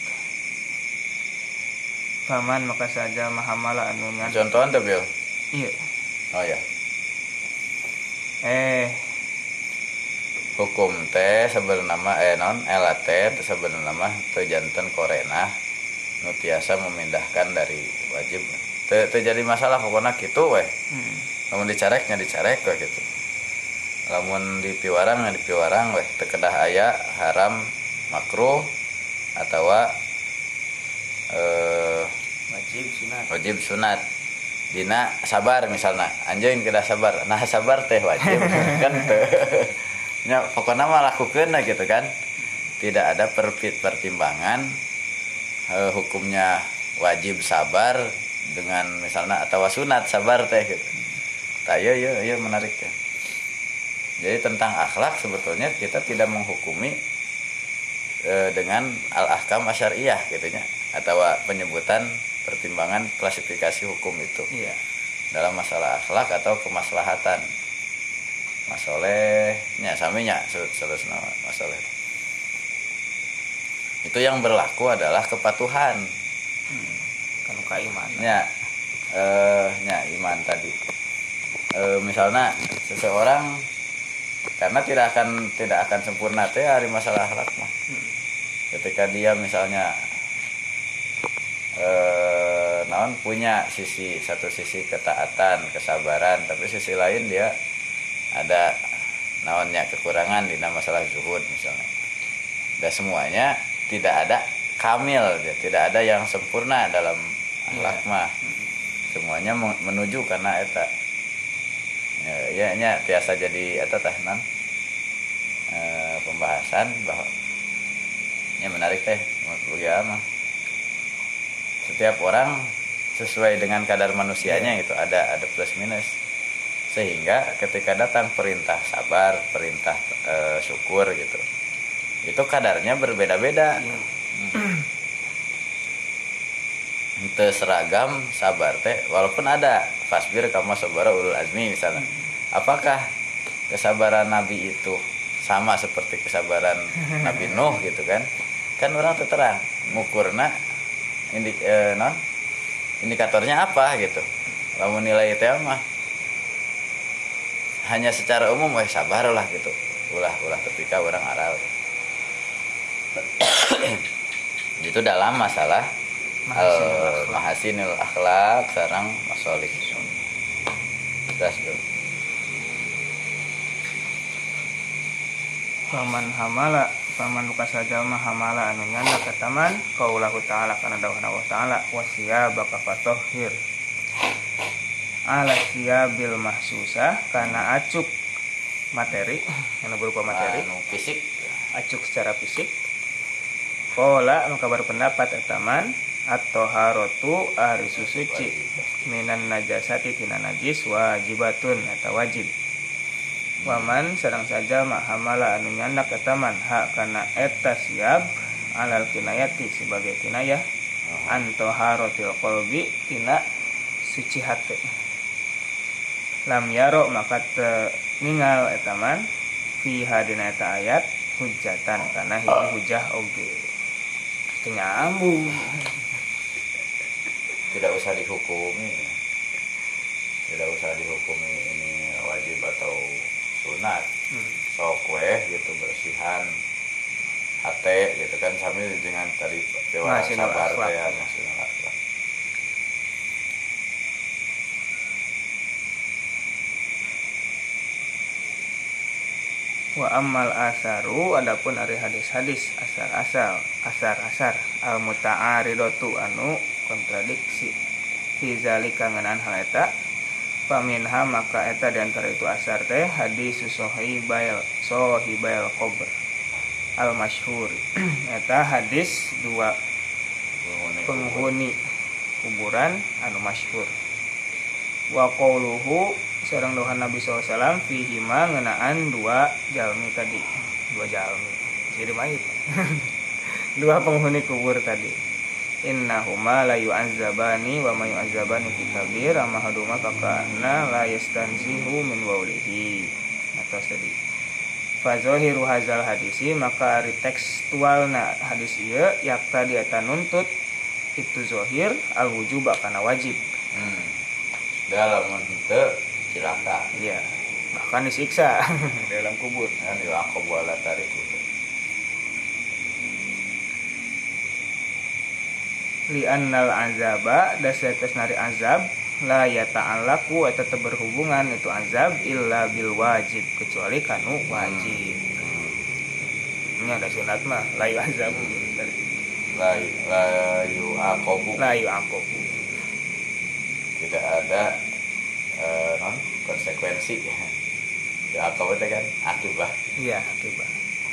Paman maka saja mahamala anu nyan contohan tuh Bil? Iya. Oh ya eh. Hukum teh sebenarnya eh non LAT teh sebenarnya teu janten korena nu tiasa memindahkan dari wajib jadi masalah pokoknya gitu weh. Hmm. namun dicareknya dicarek weh gitu. Lamun di piwarang ya di piwarang weh. Teu kedah aya haram makruh atau eh wajib sunat. wajib sunat. Dina sabar misalnya anjing kedah sabar. Nah sabar teh wajib. [LAUGHS] Kan teu. [LAUGHS] Nya pokoknya mah lakukeun lah gitu kan. Tidak ada pertimbangan eh, hukumnya wajib sabar dengan misalnya atau sunat sabar teh gitu. Tak iya iya iya menarik ya jadi tentang akhlak sebetulnya kita tidak menghukumi eh, dengan al ahkam asyariyah gitunya atau penyebutan pertimbangan klasifikasi hukum itu. Iya. Dalam masalah akhlak atau kemaslahatan. Masolehnya saminya selesai masoleh itu yang berlaku adalah kepatuhan kan kaiman nya eh nya iman tadi. Eh, misalnya seseorang karena tidak akan tidak akan sempurna teh hari masalah akhlak mah. Ketika dia misalnya eh naon punya sisi satu sisi ketaatan kesabaran tapi sisi lain dia ada naonnya kekurangan di masalah zuhud misalnya. Dan semuanya tidak ada kamil ya. tidak ada yang sempurna dalam akhlak mah. Semuanya men- menuju karena eta. Ya, ya nya biasa jadi eta teh non eh, pembahasan bahwa ya menarik teh menurut mah. Setiap orang sesuai dengan kadar manusianya gitu ada ada plus minus. Sehingga ketika datang perintah sabar perintah eh, syukur gitu itu kadarnya berbeda-beda. Iya. Itu seragam sabar teh. Walaupun ada fasbir kamu sabar ulul azmi misalnya. Apakah kesabaran nabi itu sama seperti kesabaran [LAUGHS] nabi nuh gitu kan? Kan orang terang ngukurna indik eh, non? Indikatornya apa gitu? Lalu nilai itu mah. Hanya secara umum wah sabar lah gitu. Ulah ulah ketika orang aral. [COUGHS] Itu dalam masalah al mahasinul akhlak sarang masolih terus dulu Paman hamala paman buka saja mah hamala anu nyanda kataman kaulahu ta'ala kana dawuhna wa ta'ala wasiya baka fatohir. Ala siyabil mahsusa kana acuk materi yang berupa materi. Anu fisik. Acuk secara fisik. Kola maka berpendapat etaman atau harotu ari susuci. Minan najasati tina najis wajibatun atau wajib. Waman sedang saja mahamala anu nyandak etaman hak karena eta siap alal kinayati sebagai kinayah. Anto harotil kolbi tina suci hati. Lam yaro maka te ningal etaman fiha dina eta ayat hujatan karena hiji hujah oge. Teu nyambung tidak usah dihukumi. Tidak usah dihukumi ini wajib atau sunat. Hmm. sok weh gitu bersihan. Hate gitu kan sambil dengan tadi Mahasinul sabar ya mahasinul akhlak. Wa amal asaru adapun ari hadis-hadis asar-asar asar-asar al muta'aridatu anu kontradiksi. Fi zalika ngeunaan hal eta. Paminha maka eta di antara itu asar teh hadis sohibail sohibail qabr al masyhur [CLEARS THROAT] eta hadis dua penghuni kuburan anu masyhur wa qauluhu sareng doa Nabi SAW fihima ngenaan dua jalmi tadi. Dua jalmi. Jadi mayit [LAUGHS] dua penghuni kubur tadi. Innahuma la yu'azzabani wa ma yu'azzabani fi kabir ama haduma fakana la yastanzihu min waulihi. Atau tadi. Fazohiru hazal hadisi maka ari tekstualna hadis ieu yakta dia nuntut itu zohir al wujub kana wajib. Hmm. dalam henteu cilaka. Iya. Bahkan disiksa. [LAUGHS] Dalam kubur. Kan yuaqabu ala tarikihi li annal azaba dasatus nari azab la ya ta'alaku eta teu berhubungan itu azab illa bil wajib kecuali kanu wajib. Ini ada sunat mah la yu azab la la yuaqabu la yu akobu tidak ada eh, non konsekuensi yuaqabu itu kan? Akibat. Iya akibat.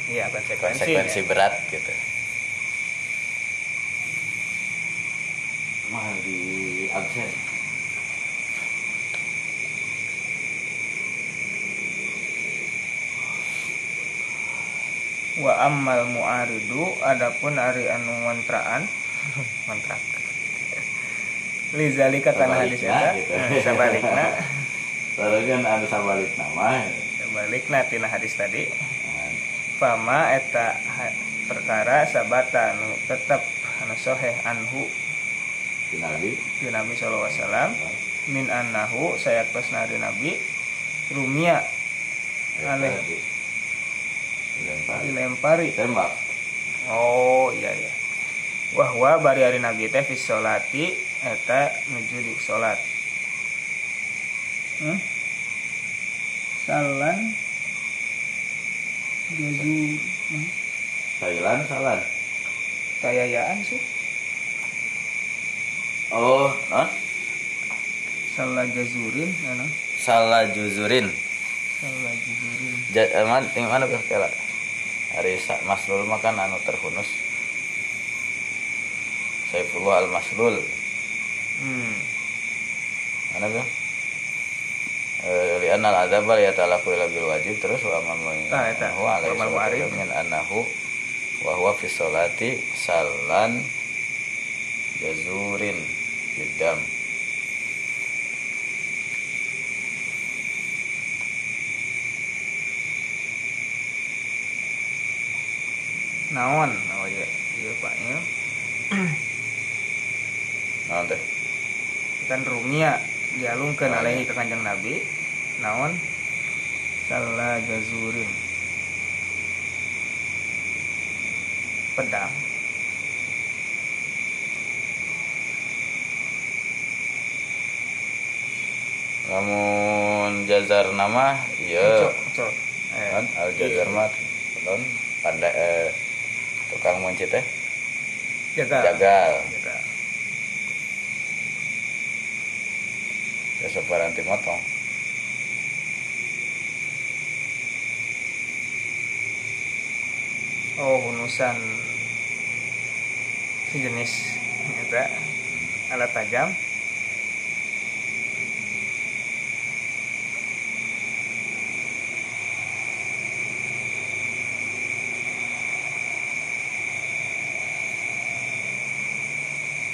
Iya konsekuensi konsekuensi ya. berat gitu. Mah di absen. Wa ammal muaridu adapun ari anu mantraan [LAUGHS] mantrak lizalika kana hadis eta gitu. [LAUGHS] Sabalikna [LAUGHS] kan ada sabalik nama sabalikna tina hadis tadi. Fama eta perkara sabata anu tetep anu soheh anhu. Nabi. Nabi sallallahu alaihi wasallam. Min annahu sayaktos nari Nabi. Rumia aleh. Dilempari. Dilempari. Tembak. Oh iya iya. Wahwa bari hari Nabi teh fi sholati eta nuju di sholat. Hmm? salan? Jazu hmm? Thailand salah kayayaan sih. Oh non salah jazurin anu salah juzurin salah jazurin. Ja, eh, man, ting mana kela hari sa- maslul makan anu terhunus. Saifullah al maslul hmm. mana bel Eh, lian al adab ya talaku ila bil wajib terus wa amam Ah, eta. alaihi Wa wa min annahu wa huwa fi sholati salan jazurin bidam. Naon? Oh iya iya pak ya. Naon teh kan rumia dialungkan Oh, alaihi iya. ke kanjeng nabi. Naon? Salah jazurin. Pedang. Namun jazar nama iya. Eh, kan al jazar iya. mah non pandai eh, tukang munci teh jaga jagal. Jaga ya separanti motong oh hunusan sejenis eta alat tajam.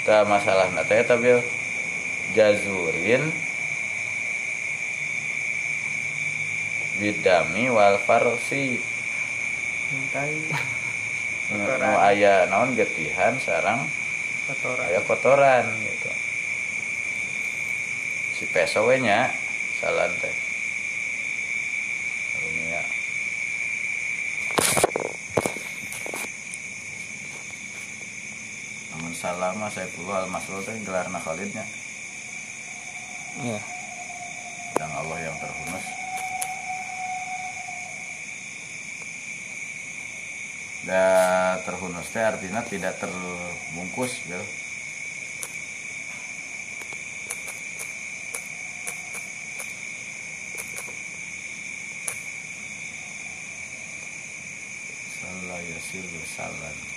Tak masalah nate tapi jazurin bidami wal farsi. Mintai nu aya naon getihan sarang kotoran. aya kotoran gitu. Si peso we nya salan teh. Rumia. namun salama saya puluh al maslul teh gelarna Khalidnya. Iya. dan Allah yang terhunus dan terhunus teh artinya tidak terbungkus gitu. Salah yasilu salan sulalah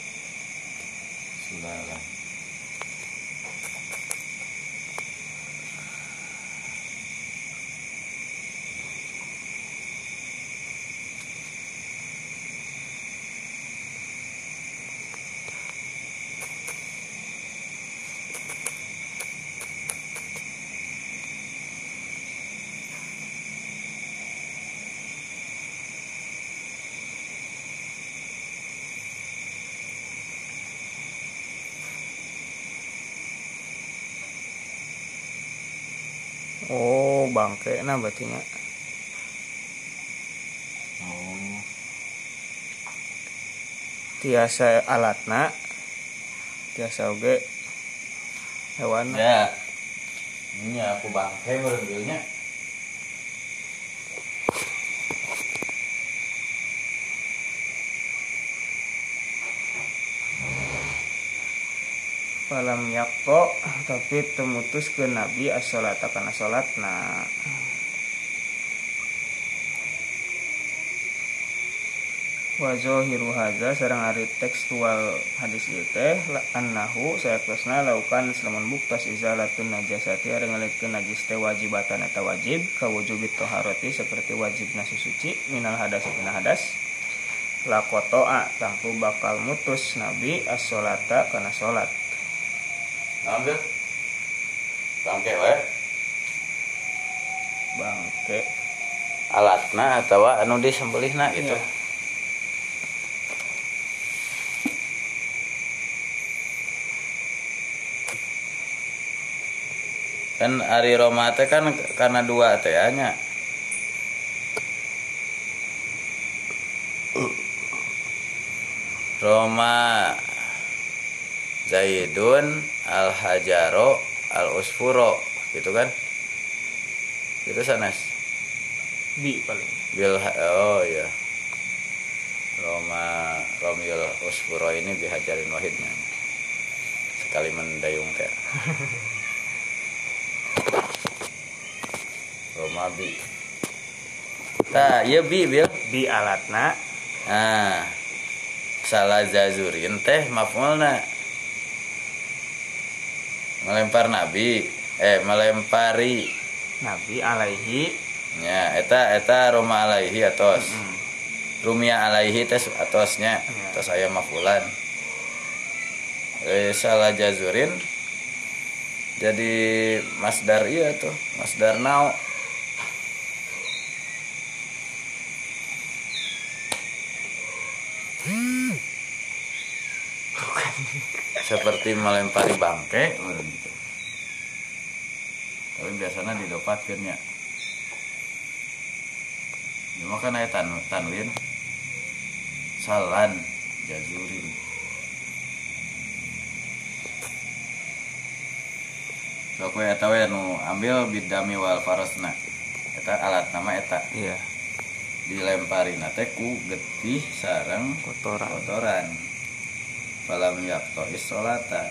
bangke nah batinya oh. tiasa alatna tiasa oge hewan ya. Ini aku bangke ngambilnya Falam yakto tapi temutus ke nabi as-salat kana salat nah wa zahiru hadza sareng ari tekstual hadis ieu teh annahu sayatosna laukan lamun buktas izalatun najasati ari ngalikeun najis teh wajibatan eta wajib ka wujubit taharati seperti wajibna susuci minal hadas tina hadas. Lakotoa tangtu bakal mutus nabi as-salata kana salat ambil bangke we bangke. Alatna atau anu disembelihna gitu. Iya. kan Ari Roma teh kan karena dua teh nya Roma Zaidun Al Hajaro Al Usfuro gitu kan? Itu sanes? Bi paling. Bil oh ya Roma Romiul Usfuro ini bihajarin wahidnya. Sekali mendayung teh [LAUGHS] Roma bi Tah, iya bi bil. bi alatna. Nah, salah zazurin teh mafulna. Melempar nabi, eh melempari. nabi alaihi Ya, eta eta Roma alaihi atos. Mm. Rumia alaihi tes atosnya, Ya. tos aya mafulan. Eh, salah jazurin jadi masdar iya tuh, masdar nau. Seperti melempari bangke gitu. tapi biasanya didapatkan ya. Cuma kan aya tan tanwin salan jazurin Sok we eta we nu ambil bidami wal farosna eta alat nama eta. Iya. Dilempari nate ku getih sareng kotoran. kotoran falam yakto isolata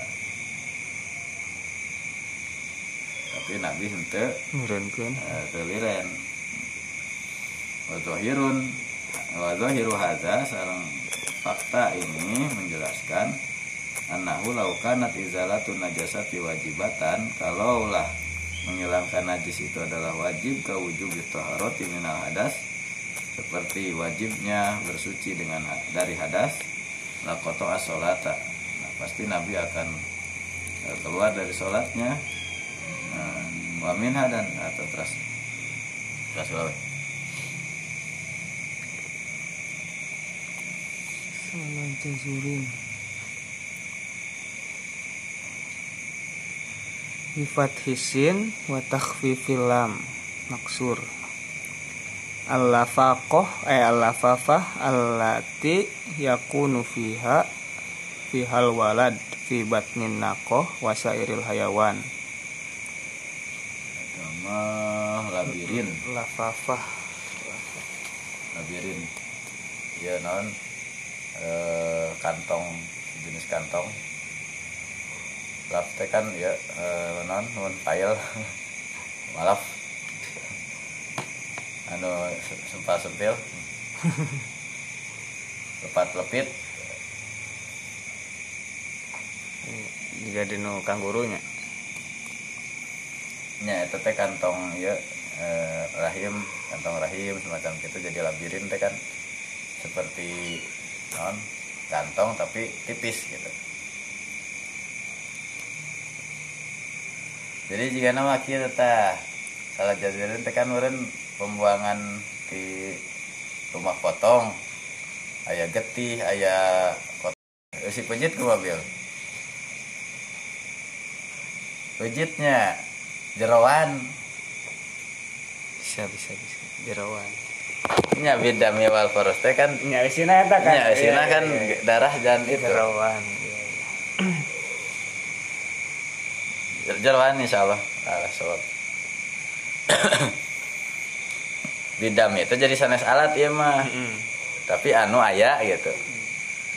tapi nabi henteu nurunkeun. eh, teu liren wa zahirun wa zahiru hadza sareng fakta ini menjelaskan annahu law kanat izalatun najasati wajibatan kalaulah menghilangkan najis itu adalah wajib ka wujub taharati minal hadas seperti wajibnya bersuci dengan dari hadas lakoto asolata nah, pasti nabi akan eh, keluar dari sholatnya nah, waminha dan atau terus terus wae. salah jazurin Bifat hisin wa takhfifil lam. Maksur Al-lafaqoh eh al-lafafah allati yakunu fiha fihal walad fi batnin naqoh wasairil hayawan. Agama labirin. Lafafah labirin. Ya non. Eh, kantong jenis kantong. Laf teh kan ya eh, non non file. [LAUGHS] Malaf anu se- sempal sempil. [LAUGHS] Lepat lepit. Jika dinu kanggurunya. Nya itu teh kantong ya eh, rahim kantong rahim semacam gitu jadi labirin teh kan. Seperti non kantong tapi tipis gitu. Jadi jika nama kita salah jazirin teh kan pembuangan di rumah potong. Ayah getih ayah Eh, si pejit ke mobil? Pejitnya jerawan. Bisa bisa bisa. Jerawan. Nya bidam ya wal faros teh kan? Nya isina eta kan? Nya isina Iya, kan iya, iya. darah dan itu. Jerawan. jeroan insyaallah Allah. Soal bidam itu jadi sanes alat ya mah Heeh. tapi anu aya gitu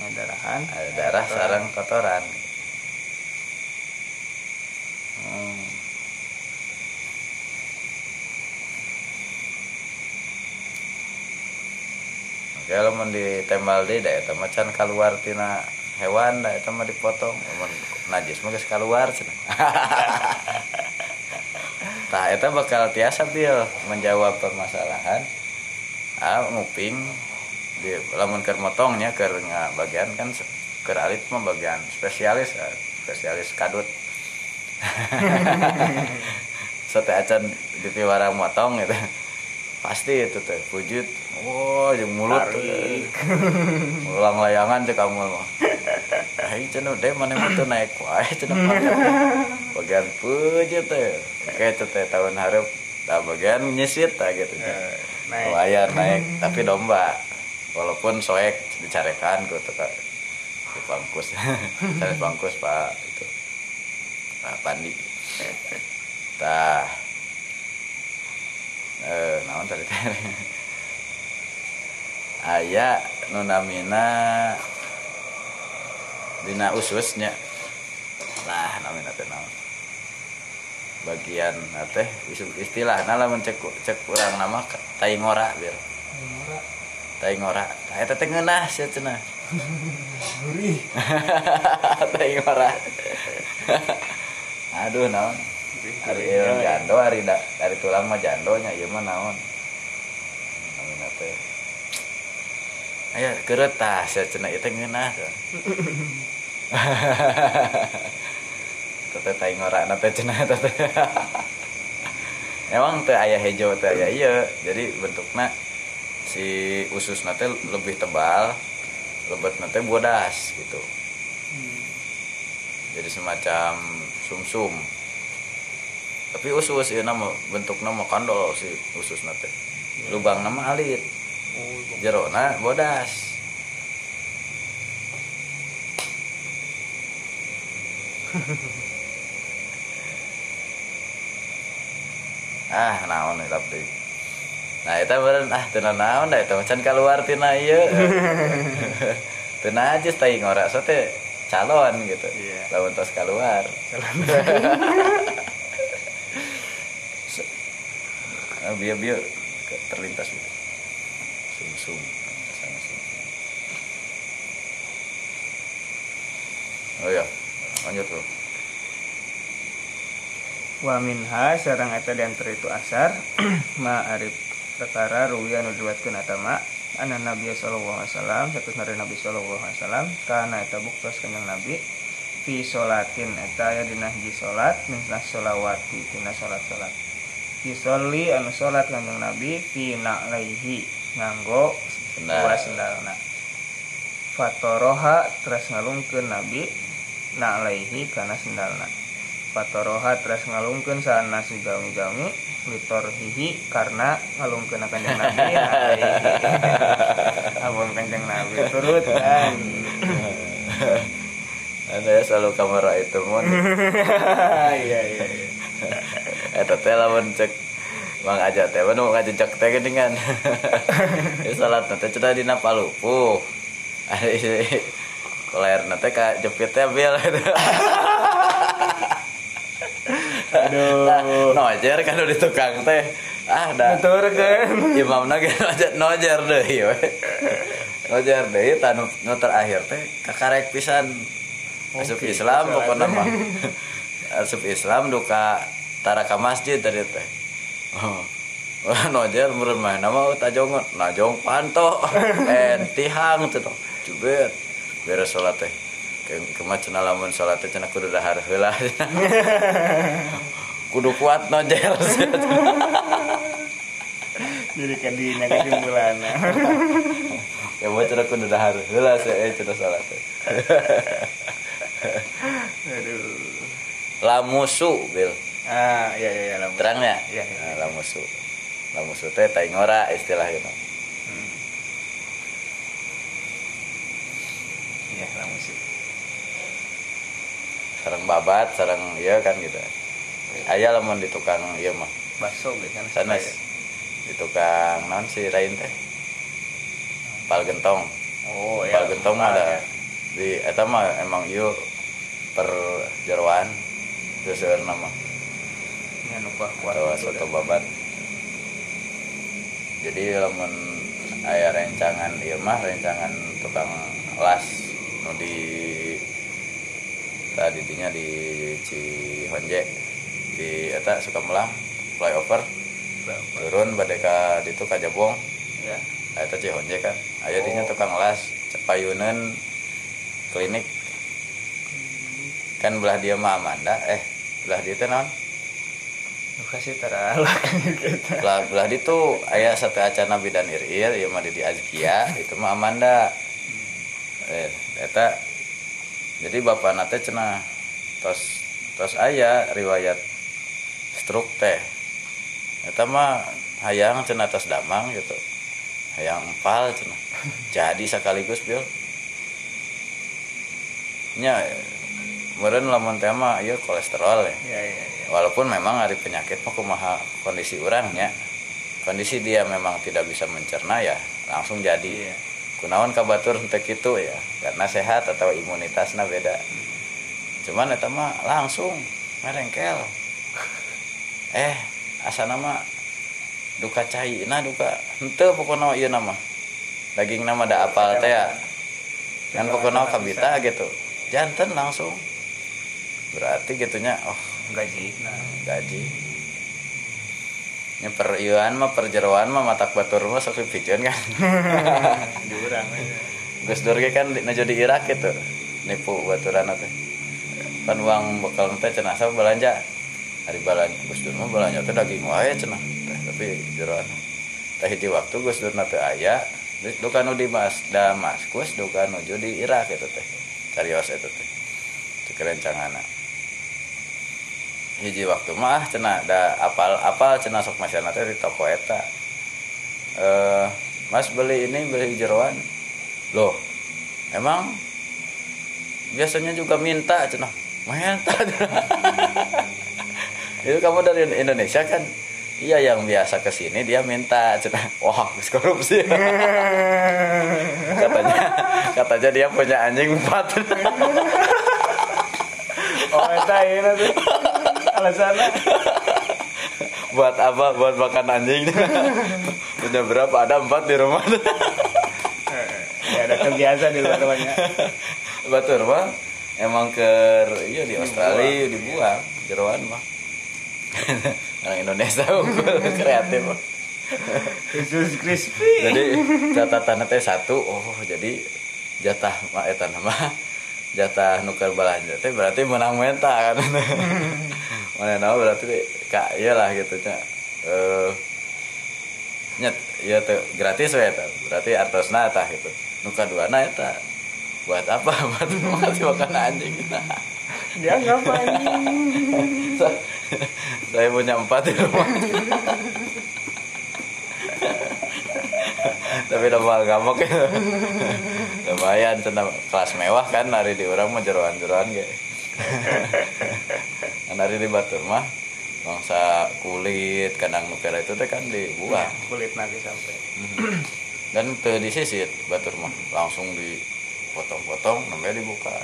Nya darahan. ada darah sarang kotoran Hmm. Oke, lamun ditembal deui da eta mah can kaluar tina hewan da eta mah dipotong. Lamun najis mah geus kaluar cenah. [LAUGHS] Tah eta bakal tiasa bil menjawab permasalahan. Ah nguping di lamun keur motongnya bagian kan keur alit bagian spesialis ah, spesialis kadut. [LAUGHS] Sate acan dipiwara motong gitu. Pasti itu teh wujud. Wow, jeung mulut [LAUGHS] ulang layangan cek kamu mah [LAUGHS] Ai cenah deh mana teu naik wae cenah. Bagian pujut teh. Oke itu teh tahun hareup da bagian nyisit tah gitu. Eh, naik. Lumayan naik tapi domba. Walaupun soek dicarekan ku teh Kak. di bangkus. [LAUGHS] Cari bangkus Pak itu. Pak Pandi. Tah. Eh, naon tadi? [LAUGHS] Aya nu namina dina ususnya. Nah namina teh naon? Bagian na teh isu- istilahna lamun cek cek urang nama tai ngora biar tai ngora. Eta teh ngeunah sia cenah. [LAUGHS] [LAUGHS] Gurih. tai ngora. Aduh naon hari jando hari da, dari tulang mah jandonya ieu mah naon namina teh aya keureut tah sia cenah ieu teh ngeunah cenah. [LAUGHS] Tete tai ngora teh cenah eta teh. [LAUGHS] Emang teu aya hejo teu aya ieu. Jadi bentukna si usus teh lebih tebal, lebet teh bodas gitu. Jadi semacam sumsum. Tapi usus ieu nama bentukna mah kandol si usus teh. Lubang nama alit, Oh, jerona bodas. [LAUGHS] ah naon eta teh nah eta beureun ah teu naon da eta mah can kaluar tina [LAUGHS] ieu teu najis tai ngora so teh calon gitu Iya. lamun tos keluar [LAUGHS] ah, biar biar terlintas gitu sum sum sama sum oh ya lanjut tuh wa minha sareng eta antara itu asar [CLEARS THROAT] ma arif perkara ruwiya anu diriwayatkeun eta ma anna nabi sallallahu alaihi wasallam satus nari nabi sallallahu alaihi wasallam kana eta buktos kanjeng nabi fi sholatin eta aya dina hiji salat min sholawati tina salat-salat fi sholli anu salat kanjeng nabi fi na'laihi nganggo Sendal. dua sendalna. Fatoroha terus ngalungkeun nabi na'laihi kana sendalna. Fatoroha terus ngalungkeun sana si gami-gami litor hihi karena ngalungkeun kanjeng Nabi [LAUGHS] abang kanjeng Nabi turut kan. Ya selalu kamera itu mon. [LAUGHS] Iya iya iya. Eta teh lamun cek Bang aja teh nu ngajejak teh geuningan. [LAUGHS] Ya salat teh cenah dina palupuh. Isi [LAUGHS] koler teh ka jepit teh bil aduh [LAUGHS] Nojer kan di tukang teh. Ah da. tur kan Imamna ge nojer nojer deui we. Nojer deui tanu nu terakhir teh kakarek pisan. Oke, Islam pokoknya mah. Asup Islam duka tara ka masjid tadi teh. Oh. [LAUGHS] Wah, nojer meureun mah nama tajong najong panto. [LAUGHS] En tihang teh toh. Jubet. Beres salat teh. Ke kemacana lamun salat teh cenah kudu dahar heula. [LAUGHS] kudu kuat nojer. jadi kadinya kesimpulan ya mau cenah kudu dahar heula saya cenah salat teh. aduh lamusu bil. Ah iya iya, iya lamusu. Terang ya? iya, iya. Nah, lamusu. Lamusu teh taingora istilah gitu. Hmm. iya lamusu. Sarang babat sarang iya kan gitu. Iya. Ayah lamun di tukang iya mah. Baso gitu kan? Sanes. Iya. Di tukang non si lain teh? Pal gentong. Oh iya pal gentong ada. ya. di eta mah emang iya per jeroan sesuai nama. Ya nu kuah atau soto babat. Jadi lamun aya rencangan ieu mah rencangan tukang las nu di tadi dinya di Cihonje di eta Sukamelang flyover. Turun bade ka ditu ka Jabong ya eta Cihonje kan. Aya dinya Oh. tukang las cepayuneun klinik. Kan belah dia mah Amanda eh belah dia nu kasih teralak. [LAUGHS] Gitu belah di tuh ayah satu acana bidan irir ya mah di Azkia itu mah Amanda. Eh eta jadi bapak nate cenah tos tos ayah riwayat stroke teh. Eta mah hayang cenah tos damang gitu. Hayang empal cenah. [LAUGHS] Jadi sekaligus bil. Nya meureun lamun teh mah ieu kolesterol ya. Ya ya ya walaupun memang hari penyakit mah kumaha kondisi orangnya kondisi dia memang tidak bisa mencerna ya langsung jadi. Iya. Kunaon kabatur untuk itu ya karena sehat atau imunitasnya beda. Cuman eta mah langsung merengkel. [LAUGHS] Eh asa nama duka cai nah duka ente pokoknya iya nama. Daging nama ada apal teh ya. Kan pokoknya kabita gitu. Jantan langsung berarti gitunya oh gaji. nah gaji. Ini per ieuan mah perjeroan mah matak batur mah sok dipikeun kan? [LAUGHS] Diurang aja Gus Dur kan di naju di Irak gitu. Nipu baturan teh kan uang bekal teh cenah sa belanja. Hari belanja Gus Dur mah belanja teh daging wae cenah. Teh tapi jeroan teh hiji waktu Gus Dur teh aya duka nu di Mas Damaskus duka nuju di Irak itu teh. Carios itu teh. Teu kerencangana hiji waktu mah cenah da apal apal cenah sok masyana teh di toko eta. Eh Mas beli ini beli jeroan. Loh emang biasanya juga minta cenah? Minta [LAUGHS] itu kamu dari Indonesia kan? Iya yang biasa ke sini dia minta cenah. Wah geus korupsi. [LAUGHS] Katanya katanya dia punya anjing empat. [LAUGHS] Oh eta ieu tuh alasannya [LAUGHS] buat apa? Buat makan anjing. [LAUGHS] Punya berapa? Ada empat di rumah. Ya ada kebiasaan di luar rumahnya [LAUGHS] batur mah emang ke iya di Australia dibuang. jeroan mah orang Indonesia unggul kreatif mah. khusus crispy jadi catatan teh satu oh jadi jatah mah eta nama jatah nuker belanja. Teh berarti menang menta kan mana tahu berarti kak iyalah gitu nya eh nyet ya tuh gratis we eta berarti artosna tah gitu. Nuka dua na eta buat apa? [LAUGHS] Buat masih makan anjing. Dia ngapain Sa- saya punya empat di rumah [LAUGHS] tapi udah gamok ya. [LAUGHS] Lumayan kelas mewah kan hari di orang mah jeroan-jeroan ge hari di batur mah bangsa kulit kandang nuker itu teh kan dibuang. Kulit nanti sampai. Dan teu disisit batur mah langsung dipotong-potong sampai dibuka.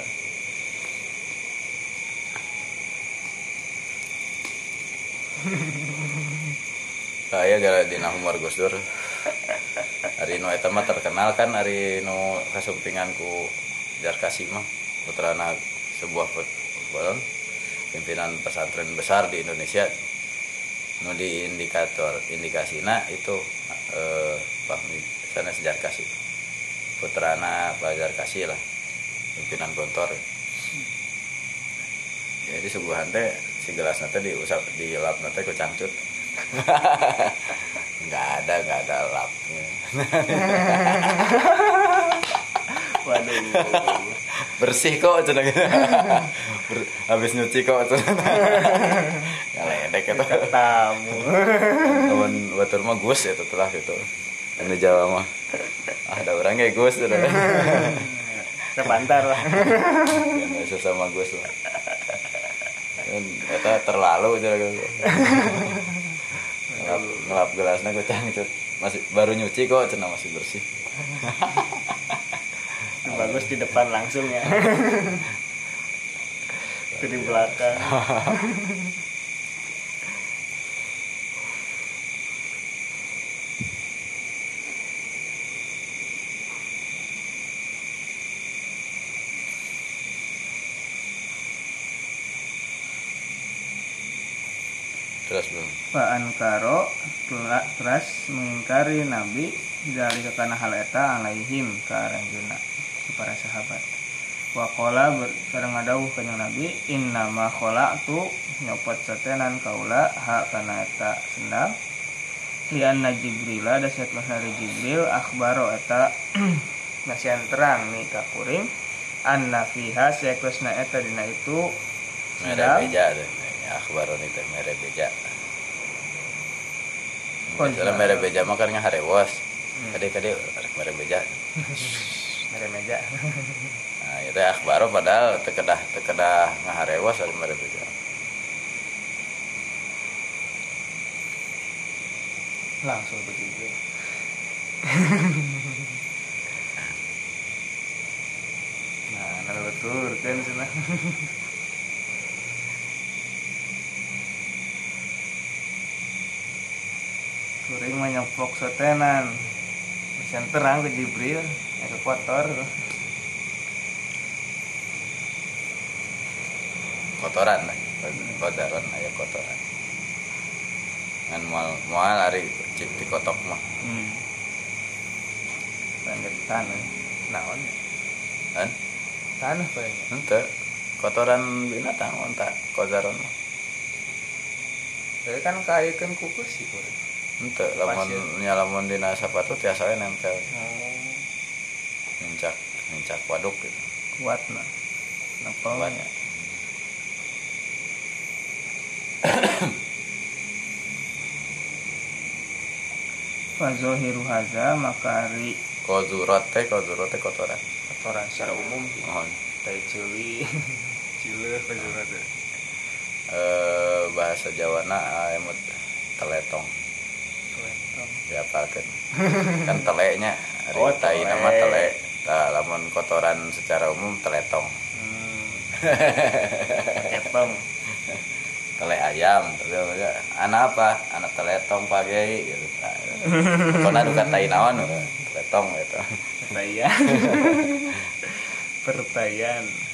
[LAUGHS] Saya gara dina humor Gus Dur. Hari nu eta mah terkenal kan hari nu kasumpingan ku Jarkasi mah putrana sebuah balon pimpinan pesantren besar di Indonesia. Nu di indikator indikasina itu eh Pak sana sejar kasih putrana Pak Jarkasi lah pimpinan gontor jadi suguhan teh si gelas nanti diusap di lap nanti ku cangcut. [LAUGHS] Nggak ada nggak ada lapnya [LAUGHS] waduh. [LAUGHS] Bersih kok cenah [LAUGHS] gitu. Ber- habis nyuci kok cenah ngaledek [LAUGHS] itu. Tamu. Teman batur mah gus ya telah gitu yang di Jawa mah. Ah ada orangnya gus cenah. terpantar lah susah sama gue lah itu terlalu itu ngelap ngelap gelasnya gue cangcut masih baru nyuci kok cina masih bersih Itu bagus di depan langsung ya. Itu di belakang. Terus belum Fa'an karo teras mengingkari Nabi dari karena hal eta alaihim ke ke para sahabat. Wakola sareng ngadawuh ka Nabi inna ma tu nyopot satenan kaula ha kana eta sendal. Li anna jibrila da saat hari jibril akhbaro eta [CLEARS THROAT] nasian terang nih ka kuring. Anna fiha saektosna eta dina itu merah beja deh akhbaron itu mere beja. Iya. mere beja mah kan ngaharewas kade kade mere beja [LAUGHS] mere meja. [LAUGHS] Nah itu akhbaro padahal tekedah tekedah ngaharewas ada mere beja langsung jibril [LAUGHS] nah nah betul kan sana Kuring mah sotenan. Bisa terang ke Jibril ke kotor kotoran lah kotoran. Aya kotoran. Kan mual mual hari cip di kotok mah. Hmm. Banget tanah. Naon ya? kan tanah paling ente kotoran binatang onta kotoran mah. Tapi kan kayakan kukus sih ente lamun nyalamun dina sapatu tiasa nempel. Oh, nincak waduk gitu. Kuat nah. Nempel Kuat. [COUGHS] Fazohiru haza makari. Kozurat teh kozurat teh kotoran. Kotoran secara umum mohon. Tai cili [LAUGHS] cile fazorat eh bahasa Jawa na emut teletong. Diapalkeun kan teleknya hari Oh, tai tele. nama telek Tah, lamun kotoran secara umum teletong. Hmm. ketong [LAUGHS] telek ayam anak apa? Anak teletong pagi gitu. Karena duka tai naon teletong gitu. Pertayaan pertayaan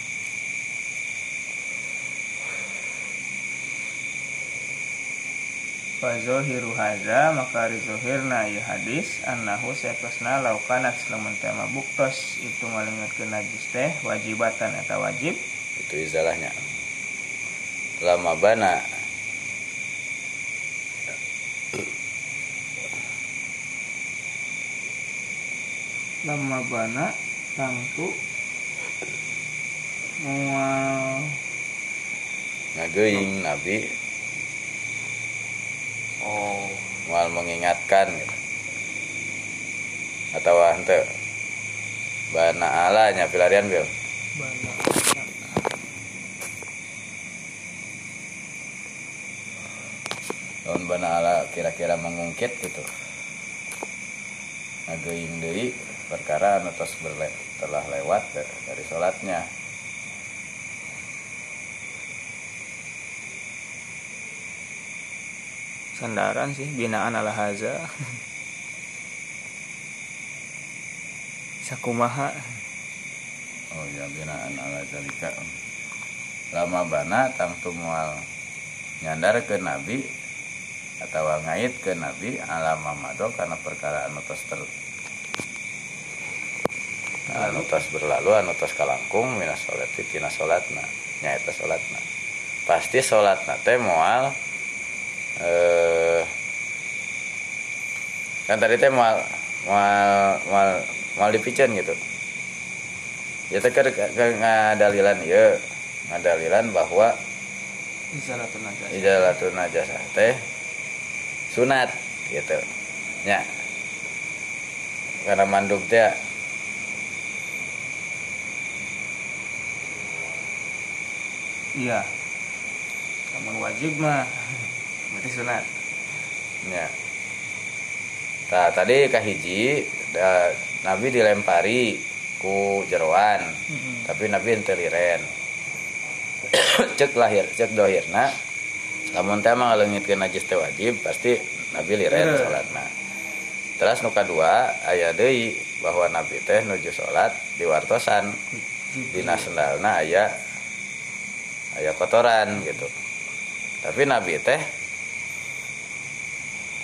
Fazohiru haza maka rizohirna ya hadis annahu sekosna laukanat selamun tema buktos itu ngalingatkeun najis teh wajibatan eta wajib. Itu izalahnya. Lama bana lama bana tangtu mual ngageuing nabi oh mal mengingatkan. Atau hente bana ala nya pilarian bil? Bana tahun bana ala kira-kira mengungkit gitu. Ngageuing deui perkara berle telah lewat da- dari sholatnya sandaran sih binaan ala haza sakumaha. Oh ya binaan ala zalika lama bana tangtu mual nyandar ke nabi atau ngait ke nabi ala mamado karena perkara anu tos ter anu tos berlalu anu tos kalangkung minas solati tina solatna nyaita solatna. Pasti solatna teh mual eh kan tadi teh mal mal mal mal dipicen gitu. Ya teh ke, ke ngadalilan iya ngadalilan bahwa izalatun najasa. Izalatun najasa teh sunat gitu. Ya karena manduk teh ya. iya. Kamu wajib mah berarti sunat. Ya nah, tadi kahiji da, nabi dilempari ku jeroan tapi nabi ente liren. [COUGHS] Cek lahir cek dohirna lamun teh mah ngaleungitkeun najis teh wajib pasti nabi liren Iya. salatna. Terus nu kadua aya deui bahwa nabi teh nuju salat di wartosan. Dina sendalna aya aya kotoran gitu. Tapi nabi teh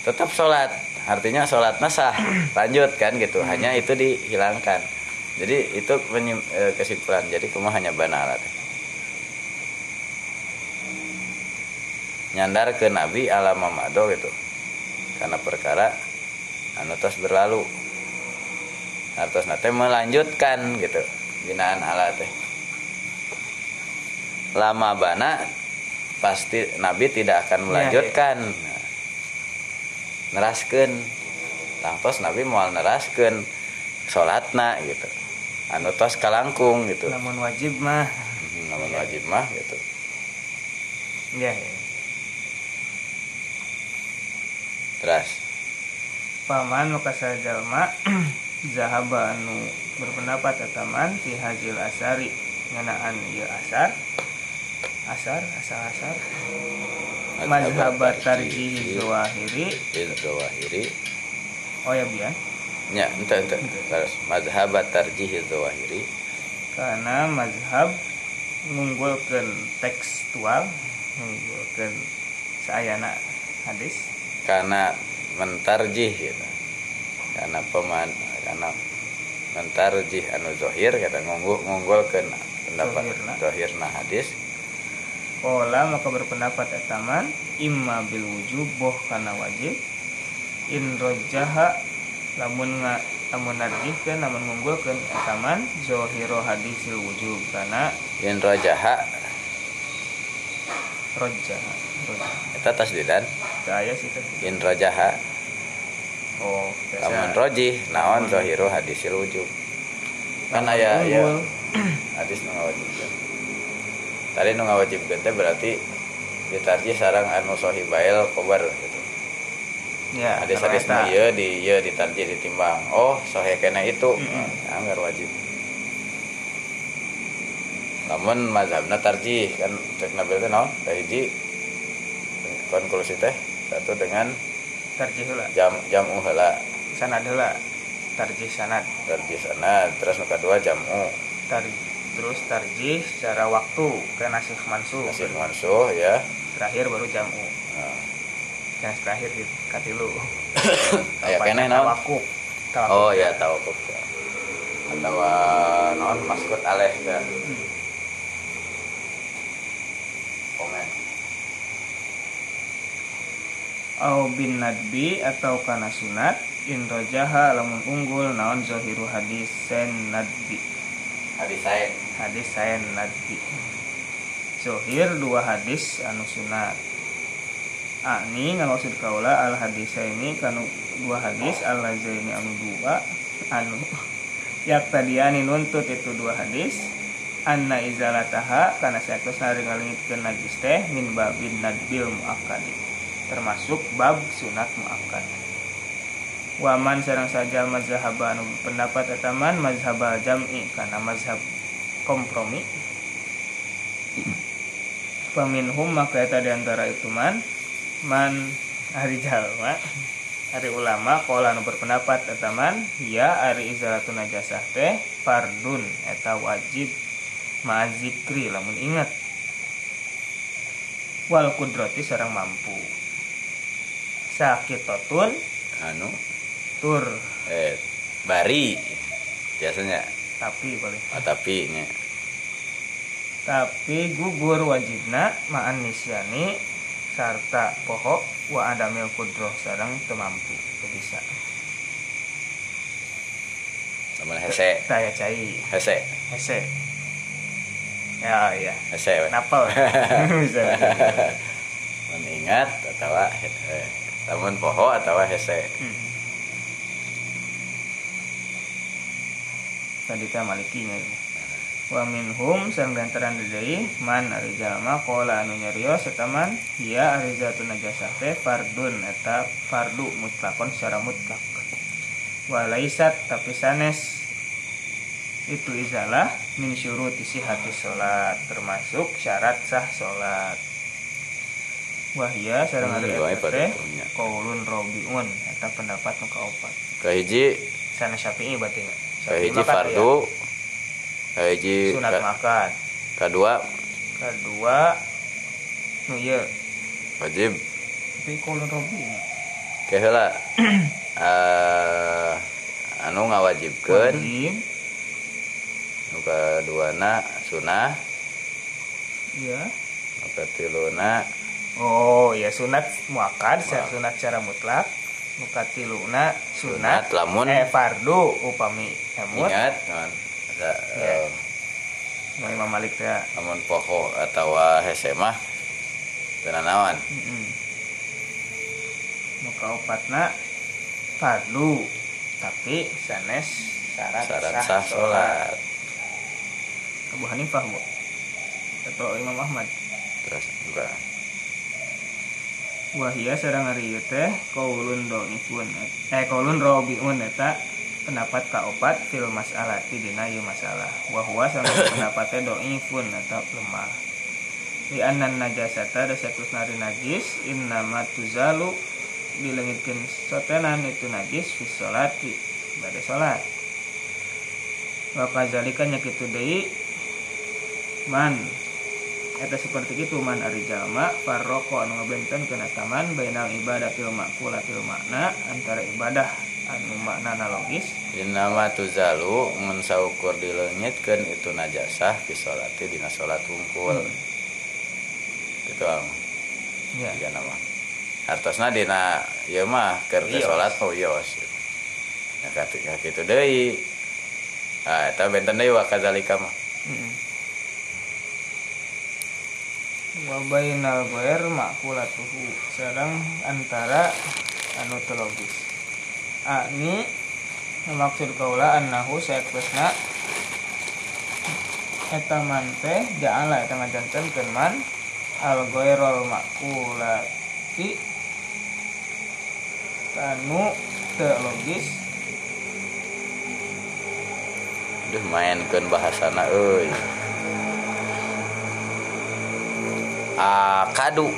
tetap sholat artinya sholatnya sah lanjut kan gitu. Hanya itu dihilangkan. Jadi itu penyim- eh, kesimpulan. Jadi kamu hanya banal teh. nyandar ke nabi ala mamado gitu. Karena perkara anu tos berlalu. Atas nate melanjutkan gitu binaan ala teh. Lama bana pasti nabi tidak akan melanjutkan. Nah, neraskeun. Tangtos nabi moal neraskeun salatna gitu. Anu tos kalangkung gitu. Namun wajib mah. Hmm, namun wajib mah gitu. Iya iya. terus paman maka jalma [CLEARS THROAT] zahaba anu berpendapat ataman fi hajil asari. Ngenaan ieu asar. Asar asar asar mazhabat tarjih zawahiri. Zawahiri oh ya bian nya ente ente terus mazhabat tarjih zawahiri karena mazhab mengunggulkan tekstual mengunggulkan sayana hadis. Karena mentarjih gitu. Karena peman karena mentarjih anu zohir kata ngunggul ngunggulkeun pendapat Zohirna. zohirna hadis Kola maka berpendapat etaman imma bil wujub boh kana wajib. In rojaha lamun nga lamun narjihkeun lamun ngunggulkeun etaman zohiro hadisil wujub karena yen rojaha. Rojaha rojaha. Eta tasdidan? Daya sih teh yen rojaha. Oh lamun rojih naon zohiru hadisil wujub. Kan aya aya. unggul hadis nu ngawajibkeun tadi nu ngawajibkeun teh berarti ditarjih sarang anu sohibail kobar gitu. Ya nu eta. ieu di ieu ditarjih ditimbang. Oh sohe kena itu. Nah, anggar wajib. Namun mazhabna tarjih kan cek nabil teh naon? Kahiji konklusi teh satu dengan tarjih heula. jam jam heula. Sanad heula. Tarjih sanad. Tarjih sana terus nu kadua jamu tar terus tarjih secara waktu ke nasih mansuh. Masih mansuh ya. Terakhir baru jamu. Nah, yang terakhir di katilu. Aya keneh naon tawakuf. Oh ya tahu kok atau non maskut aleh ya. Komen. Au bin nadbi atau kana sunat in rojaha lamun unggul naon zahiru hadis sen nadbi hadis saya. Hadis sen nadbi zohir dua hadis anu sunat. Ani ngamaksud kaula al hadis ini kanu dua hadis al ini anu dua anu. Yak tadiani nuntut itu dua hadis. Anna izalataha karena saya nari ngalingitkeun najis teh min babin nadbil muakkadi termasuk bab sunat muakkad waman sarang saja mazhab anu pendapat etaman mazhab jam'i karena mazhab kompromi. Paminhum maka eta di antara itu man man hari jalma hari ulama kalau anu berpendapat etaman ya ari izalatun najasah teh fardun eta wajib ma'azikri lamun ingat. Wal kudrati sarang mampu. Sakitotun anu tur. Eh bari biasanya. Tapi paling. Oh, tapi nya tapi gugur wajibna ma'an nisyani sarta poho wa adamil kudroh sarang temampu. Bisa. Teman hese. Saya cai. Hese. Hese. Ya iya hese we. napal [LAUGHS] bisa. Mengingat atau eh, namun poho atau hese. Hmm. Tadi teh malikinya ini. Wa minhum sang gantaran deui man ari jalma qala anu nyarios eta man ya ari zatun najasah teh fardun eta fardu mutlakon secara mutlak. Wa laisat tapi sanes. Itu izalah min syuruti sihati salat termasuk syarat sah salat wahia sareng ari Hmm, eta pada teh punya. qaulun rabiun eta pendapat nu kaopat. Kahiji sana syafi'i berarti kan fardu. kahiji aya sunat ka- makan kedua kedua nu ieu wajib. Tapi qaulun rabi Oke heula [CLEARS THROAT] eh anu ngawajibkeun wajib. Nu kaduana sunah iya. Nu katiluna oh ya sunat muakad Muakad. sunat secara mutlak nu katiluna sunat sunat lamun. eh fardu upami emut. Ingat naon, ada, eh, nu Imam Malik teh. lamun poho atau hese mah naon? Heeh nu kaopatna fardu tapi sanes syarat, syarat sah salat Abu Hanifah bu. Atau Imam Ahmad. Terus enggak wahia sareng ari teh qaulun dhaifun eh qaulun rabiun eta pendapat kaopat fil mas'alati dina ieu masalah. Wa huwa sama pendapat teh dhaifun eta lemah. Li anna najasata da satus nari najis innama tuzalu dilengitkeun sotenan itu najis fi sholati bade salat wa kadzalika nya kitu man eta seperti itu man ari jalma farroko anu ngabentenkeun ataman bainal ibadatil maqulatil makna antara ibadah anu makna logis Innama tuzalu mun saukur dileungitkeun itu najasah fi sholati dina salat wungkul. Gitu am. ya Iya nama. Hartosna dina ieu mah keur salat mah wios. Ya katu ya kitu deui. Ah eta benten deui wa kadzalika mah. Mm. wa bainal ghair maqulatuhu sareng antara anu logis. Ani maksud kaula annahu sayaktesna eta man teh ja'ala eta ngajantenkeun man al ghairul maqulati kanu teu logis. Duh mainkeun bahasana euy. Akadu.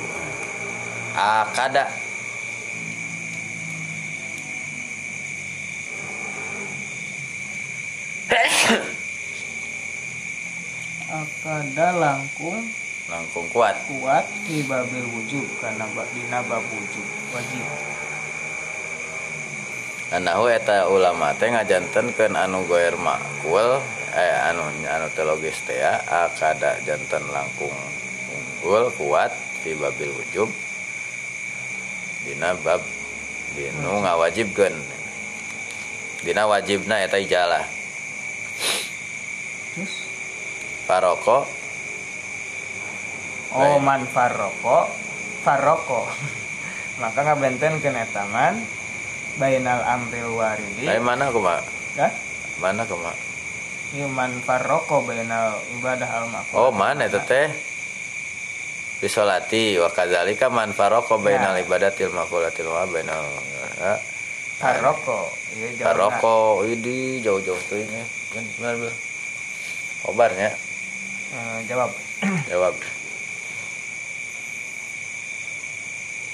Akada. akada langkung Langkung kuat. kuat di babil wujud karena dina bab wujud wajib Anahu eta ulama teh ngajantenkeun anu goer makul eh anu anu teu logis teh ya akada janten langkung unggul kuat fi babil wujub. Dina bab dinu ngawajibkeun. Dina wajibna eta ijalah terus? Paroko oh man farroko farroko maka ngabenten ke netaman bainal amril waridi. Dari mana kumaha ya mana kumaha ieu man farroko bainal ibadah al maqul oh mana eta teh bisolati wa kadzalika man faroko bainal Ya. ibadatil maqulatil wa bainal ya. farroko ieu jawabna. Paroko ini jauh-jauh tuh ini kan benar benar obarnya Eh, jawab [CLEARS THROAT] jawab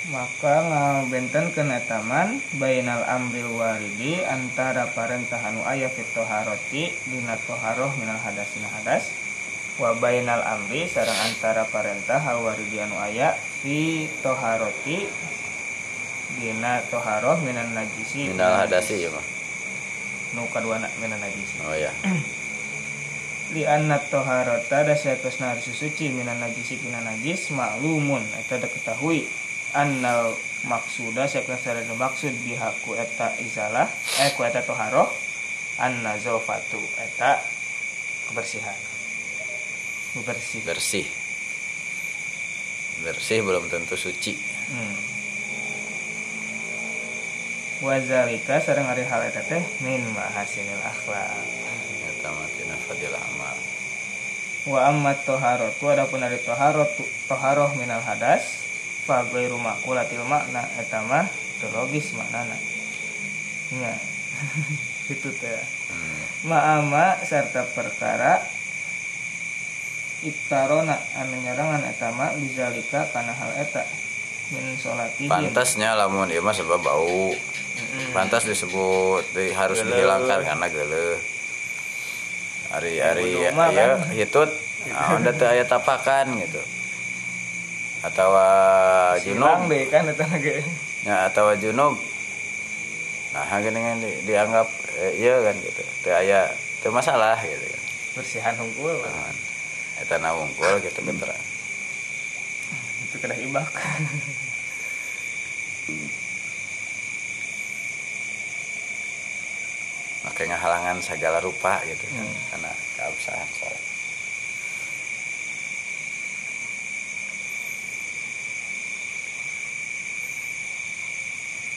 maka ngabenten ke netaman bainal amril waridi antara parentah anu aya fit toharoti dina toharoh minal hadasina hadas wa bainal amri sareng antara parentah hal waridi anu aya fi toharoti dina toharoh minan najisi. Minal hadasi ya mah nu kaduana minan najisi. Oh ya [CLEARS THROAT] li anna toharota da saeutosna harus suci minan najisi tina najis maklumun. Eta da ketahui annal maksuda saeutosna da maksud bihaku eta izalah eh ku eta toharoh anna zofatu. Eta kebersihan bersih. Bersih. Bersih belum tentu suci. Hmm. wazalika sareng ari hal eta teh min mahasinil akhlak. Eta mah tina fadilah amal. Wa amma toharotu adapun dari toharot toharoh minal hadas fa ghairu maqulatil makna eta mah logis maknana. Nya. [LAUGHS] Itu teh. Hmm. ma'ama serta perkara iktarona anu nyarangan eta mah bizalika kana hal eta min salatihim. Pantasnya lamun ieu mah sebab bau. Pantas disebut di- harus Geuleuh. dihilangkan karena geuleuh hari hari Kudu mah ya kan. hitut. [LAUGHS] Nah, udah teu aya tapakan gitu. Atau junub. Deh kan eta ge ya atau junub. Nah kan di- dianggap eh, iya kan gitu. Teu aya teu masalah gitu kan. Bersihan hungkul Nah, eta na wungkul gitu keterangan itu kena ibak makanya halangan segala rupa gitu kan Hmm. karena keabsahan sholat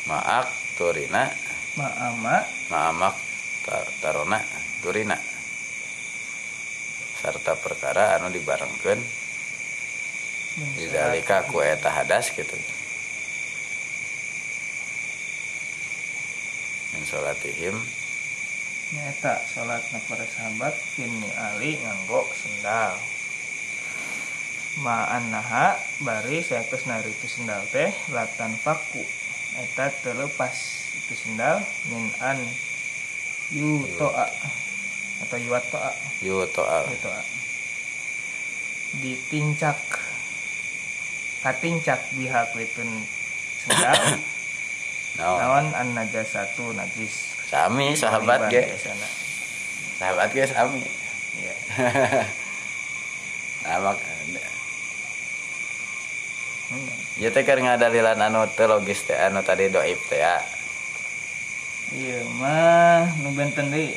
maak turina. Ma'ama maamak ta- tarona turina serta perkara anu dibarengkeun. Min didalika ku eta hadas gitu min sholatihim nyata salat para sahabat kini ali nganggo sendal. Ma'an naha bari saetus nari itu sendal teh latan paku eta terlepas itu sendal min an yutoa atau yuatoa yutoa yutoa ditincak katincak biha kuitun sendal. No. [COUGHS] naon? An najasatu najis. Sami sahabat ge. Sahabat ge sami. Iya. [LAUGHS] nah mak Hmm. ya teh keur ngadalilan anu teu logis teh anu tadi doib teh ya. Iya mah nu benten deui.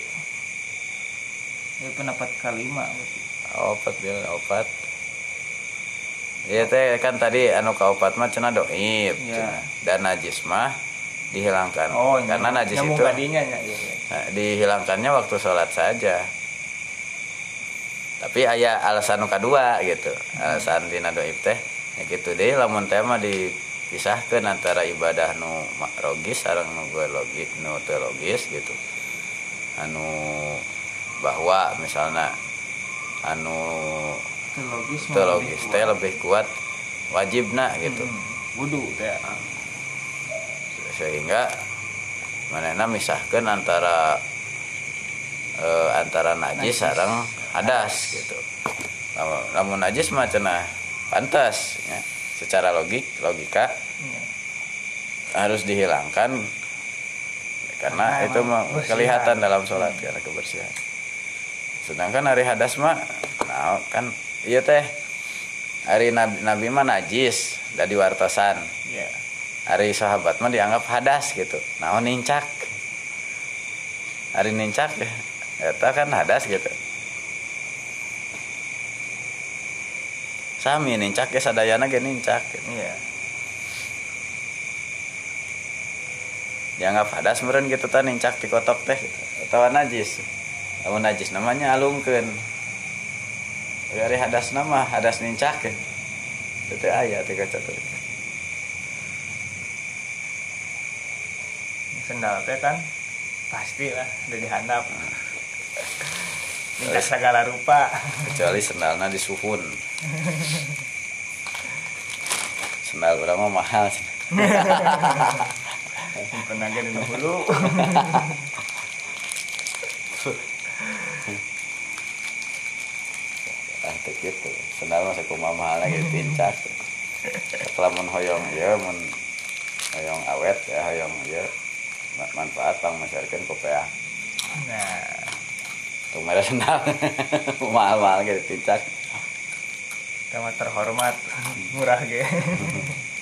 Ieu pendapat kalima berarti. opat dia opat Iya teh kan tadi anu kaopat mah cenah doib Iya. cenah. dan najis mah dihilangkan Oh, karena najis nyambung itu kadinya nya iya iya. Nah, dihilangkannya waktu sholat saja tapi ayah alasan kedua gitu alasan dina doib teh ya gitu deh lamun teh mah dipisahkan antara ibadah nu logis sareng nu logis nu teu logis gitu anu bahwa misalnya anu Itu logis mah teu lebih logis kuat. teh lebih kuat wajibna gitu Hmm, Wudu teh. sehingga manehna misahkan antara eh, antara najis sareng hadas gitu lamun najis mah cenah pantas ya. secara logik logika Iya. harus dihilangkan karena Karena itu kelihatan dalam sholat karena kebersihan sedangkan hari hadas mah nah kan iya teh hari nabi, nabi mah najis dari wartosan Iya. hari sahabat mah dianggap hadas gitu nah nincak hari nincak eta kan hadas gitu sami nincak ya sadayana ge nincak gitu. Iya. dianggap hadas meren gitu tah nincak di kotok teh gitu. atau najis lamun najis namanya alungkeun dari hadas nama hadas nincak ya itu aya tiga catur Sendal teh kan pasti lah udah dihandap. Tingkat [LAUGHS] segala rupa. kecuali sendalnya disuhun sendal berapa mahal [LAUGHS] Tenaga di hulu. [LAUGHS] ah teu gitu. Sendal mah sakumaha lagi tincak lamun hoyong ya mun hoyong awet ya hoyong ya ma- manfaat pang masyarakat kopea Nah, tuh merah sendal. [LAUGHS] Mahal-mahal gitu tincak kamu terhormat, murah ge. [LAUGHS]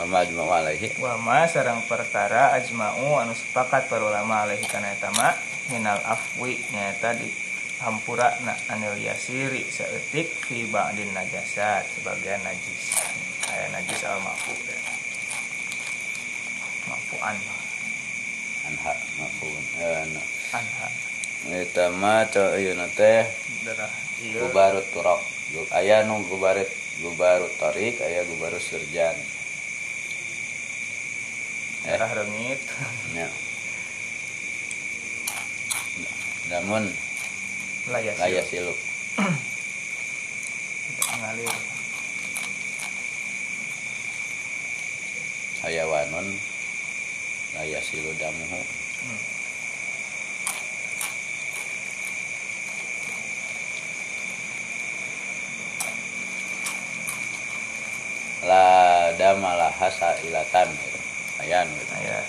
mama ajma alaihi. Wa ma sareng perkara ajma'u anu sepakat para ulama alaihi kana eta ma minal afwi nyaeta di hampura na anil yasiri saeutik fi ba'din najasat sebagian najis. Aya najis al mafu mafuan. Anha mafun eh anha. Eta mah co ieu teh darah gubarut turok. Aya nu gubarut gubarut torik aya gubarut surjan darah rengit. Nya namun layas kaya siluk ngalir hayawanon kaya silu damuhu hmm. la damalah hasa ilatan. gitu. Ayan gitu. ya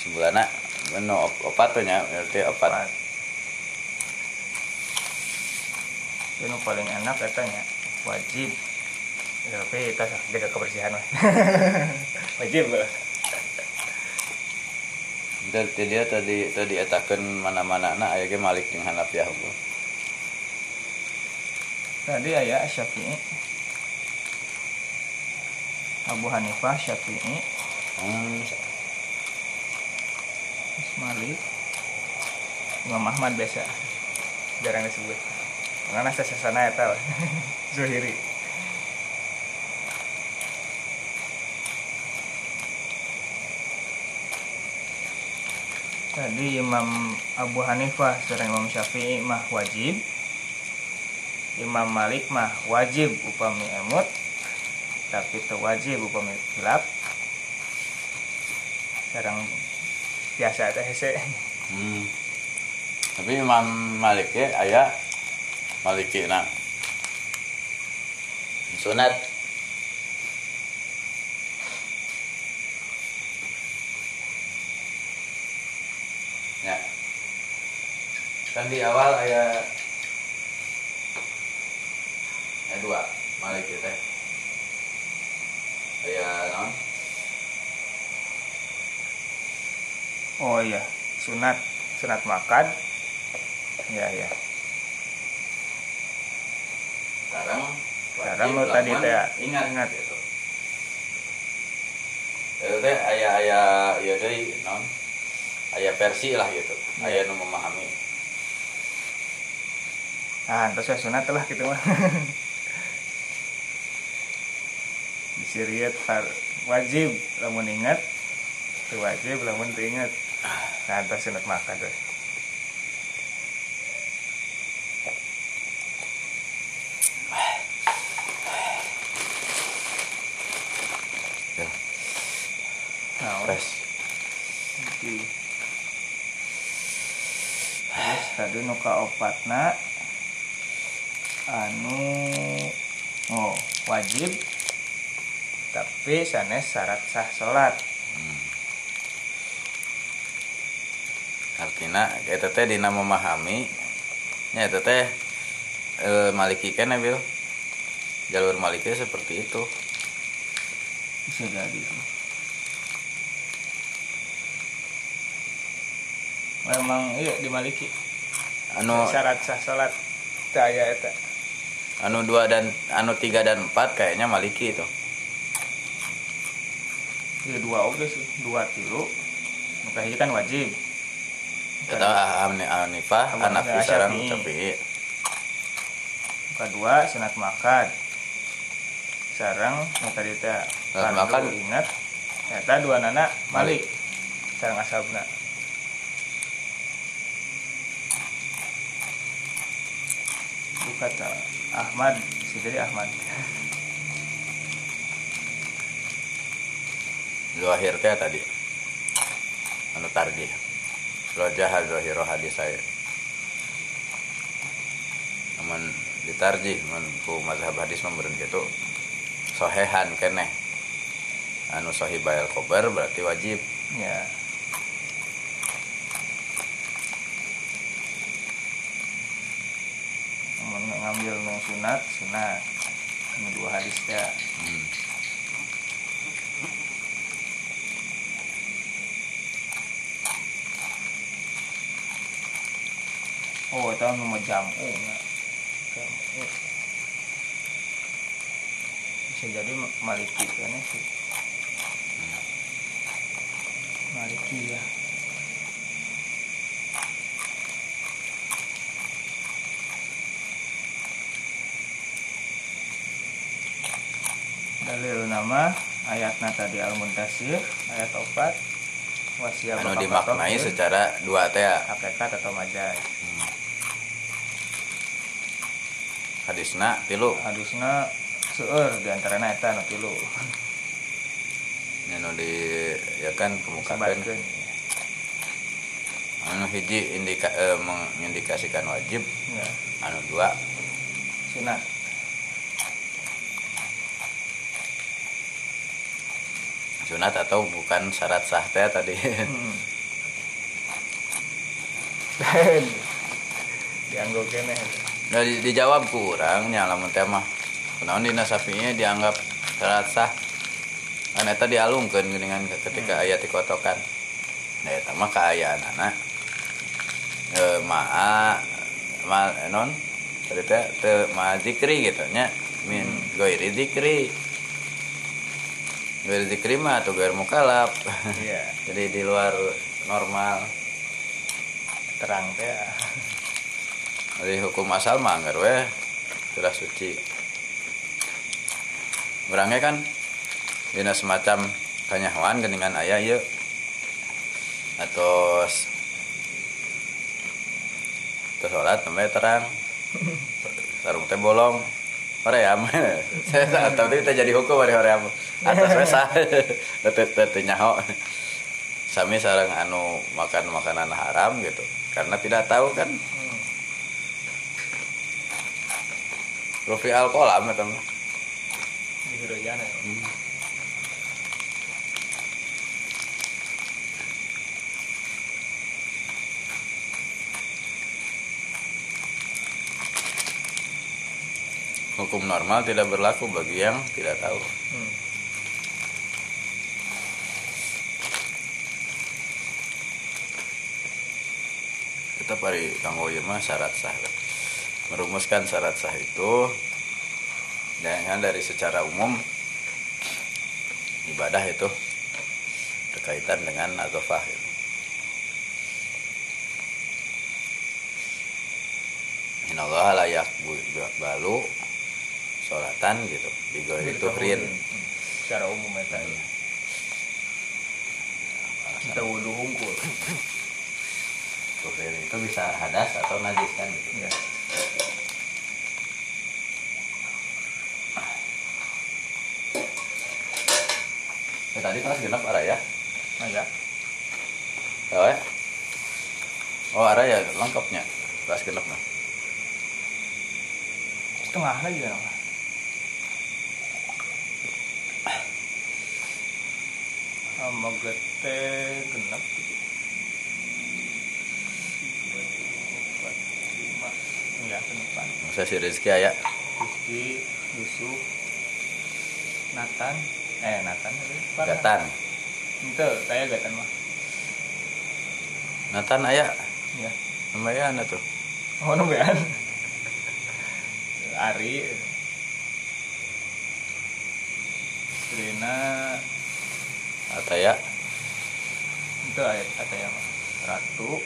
sebelana menu op- opat tuh berarti opat. Ini paling enak katanya wajib. Ya, tapi kita jaga kebersihan mah. [LAUGHS] wajib lah. Jadi dia tadi tadi etakan mana-mana na aya ge Malik jeung Hanafi hukum. Tadi ayah Syafi'i. Abu Hanifah Syafi'i, Hmm, Malik, Imam Ahmad biasa. Jarang disebut. Karena saya sana ya tahu. [LAUGHS] Zuhiri. Tadi Imam Abu Hanifah serta Imam Syafi'i mah wajib. Imam Malik mah wajib upami emut tapi itu wajib upami hilap. Sekarang biasa teh hese. hmm. Tapi Imam Malik ge aya Maliki na sunat ya kan di awal aya aya dua Maliki teh aya non Oh iya, sunat. Sunat makan. Ya ya. sekarang Sekarang lo tadi teh ingat. Ingat. gitu. Itu teh aya aya ya deui non aya versi lah gitu. Aya nu memahami. Ah, terus ya sunat lah gitu. mah. [LAUGHS] Disiriat wajib lamun ingat, itu wajib lamun ingat. Nah, terus sunat makan tuh. ya Nah, tes Jadi, terus tadi nuka opatna anu oh wajib tapi sanes syarat sah salat artinya eta teh dina memahami. Nya eta teh e, maliki kan bil? Jalur maliki seperti itu. Bisa jadi. Memang iya dimaliki anu syarat sah salat daya eta anu dua dan anu tiga dan empat kayaknya maliki itu. ya dua oke sih dua tilu muka hiji kan wajib. Kita Abu Hanafi Hanifah, sareng Syafi'i. Syafi'i. Muka dua sunat makan. Sarang Sunat fardu makan. ingat. Eta dua nana malik. Sarang asabna kata Ahmad. Si jadi Ahmad [LAUGHS] Zuhir teh tadi. Anu tarjih. Rojah Zuhiro hadis saya namun ditarjih mun ku mazhab hadis memberen gitu sohehan keneh. Anu sohibayal kobar berarti wajib. Ya. Ngambil nu sunat sunat. Anu dua hadis ya hmm. Oh itu anu mah jamu na. jamu bisa jadi maliki kan sih. Maliki ya. Dalil nama ayatna tadi al muntasir ayat opat. Wasia anu dimaknai secara dua teh hakikat atau majaz hadisna tilu. Hadisna seueur di antaranya eta nu tilu. Anu di ya kan kemukakan. Sebatkeun. anu hiji indika eh, mengindikasikan wajib. Ya anu dua. Sunat sunat atau bukan syarat sah teh tadi? Hmm. [LAUGHS] Dan dianggap kene Nah, di- dijawab kurang nya lamun teh mah. Kunaon dina sapinya dianggap syarat sah kan eta dialungkeun dengan ketika ayat dikotokan nah eta mah kaayaan anak e, maa ma non tadi teh teu ma zikri gitu nya. Min goiri zikri goiri zikri mah atau goir mukalap. Iya. [LAUGHS] Jadi di luar normal. Terang teh Jadi hukum asal mah anggar we sudah suci. Orangnya kan dina semacam kanyahoan geningan ayah yuk atau terus sholat sampai terang. Sarung teh bolong. Hoream [LAUGHS] saya tapi kita jadi hukum hari hoream atas wesa [LAUGHS] teu nyaho. Sami sarang anu makan makanan haram gitu. Karena tidak tahu kan Rufi alkoholam eta mah. di hirojana Hukum normal tidak berlaku bagi yang tidak tahu. hmm. Kita pari kanggo mah syarat sah. Merumuskan syarat sah itu jangan dari secara umum ibadah itu berkaitan dengan azofah gitu. Inallah layak balu sholatan gitu di itu rin Hmm. secara umum ya kita wudhu Tuhrin itu bisa hadas atau najis kan gitu. ya Ya, tadi kelas genap arah ya. nah ya Ya, we. Oh, arah ya lengkapnya. Kelas genap nah. setengah lagi kan sama gete genap lima. ya ke depan Masa si Rizky aya. Rizky Yusuf Nathan eh Nathan apa? Gatan. itu kayak Gatan mah Nathan aya. ya Lumayan tuh. oh numbean Ari Rina Ataya. itu ayat kata yang Ratu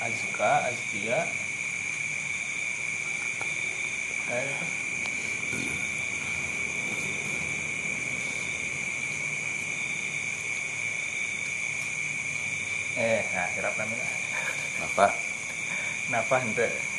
Azka Azkia kayak eh nah hirap namanya Apa? Napa ente?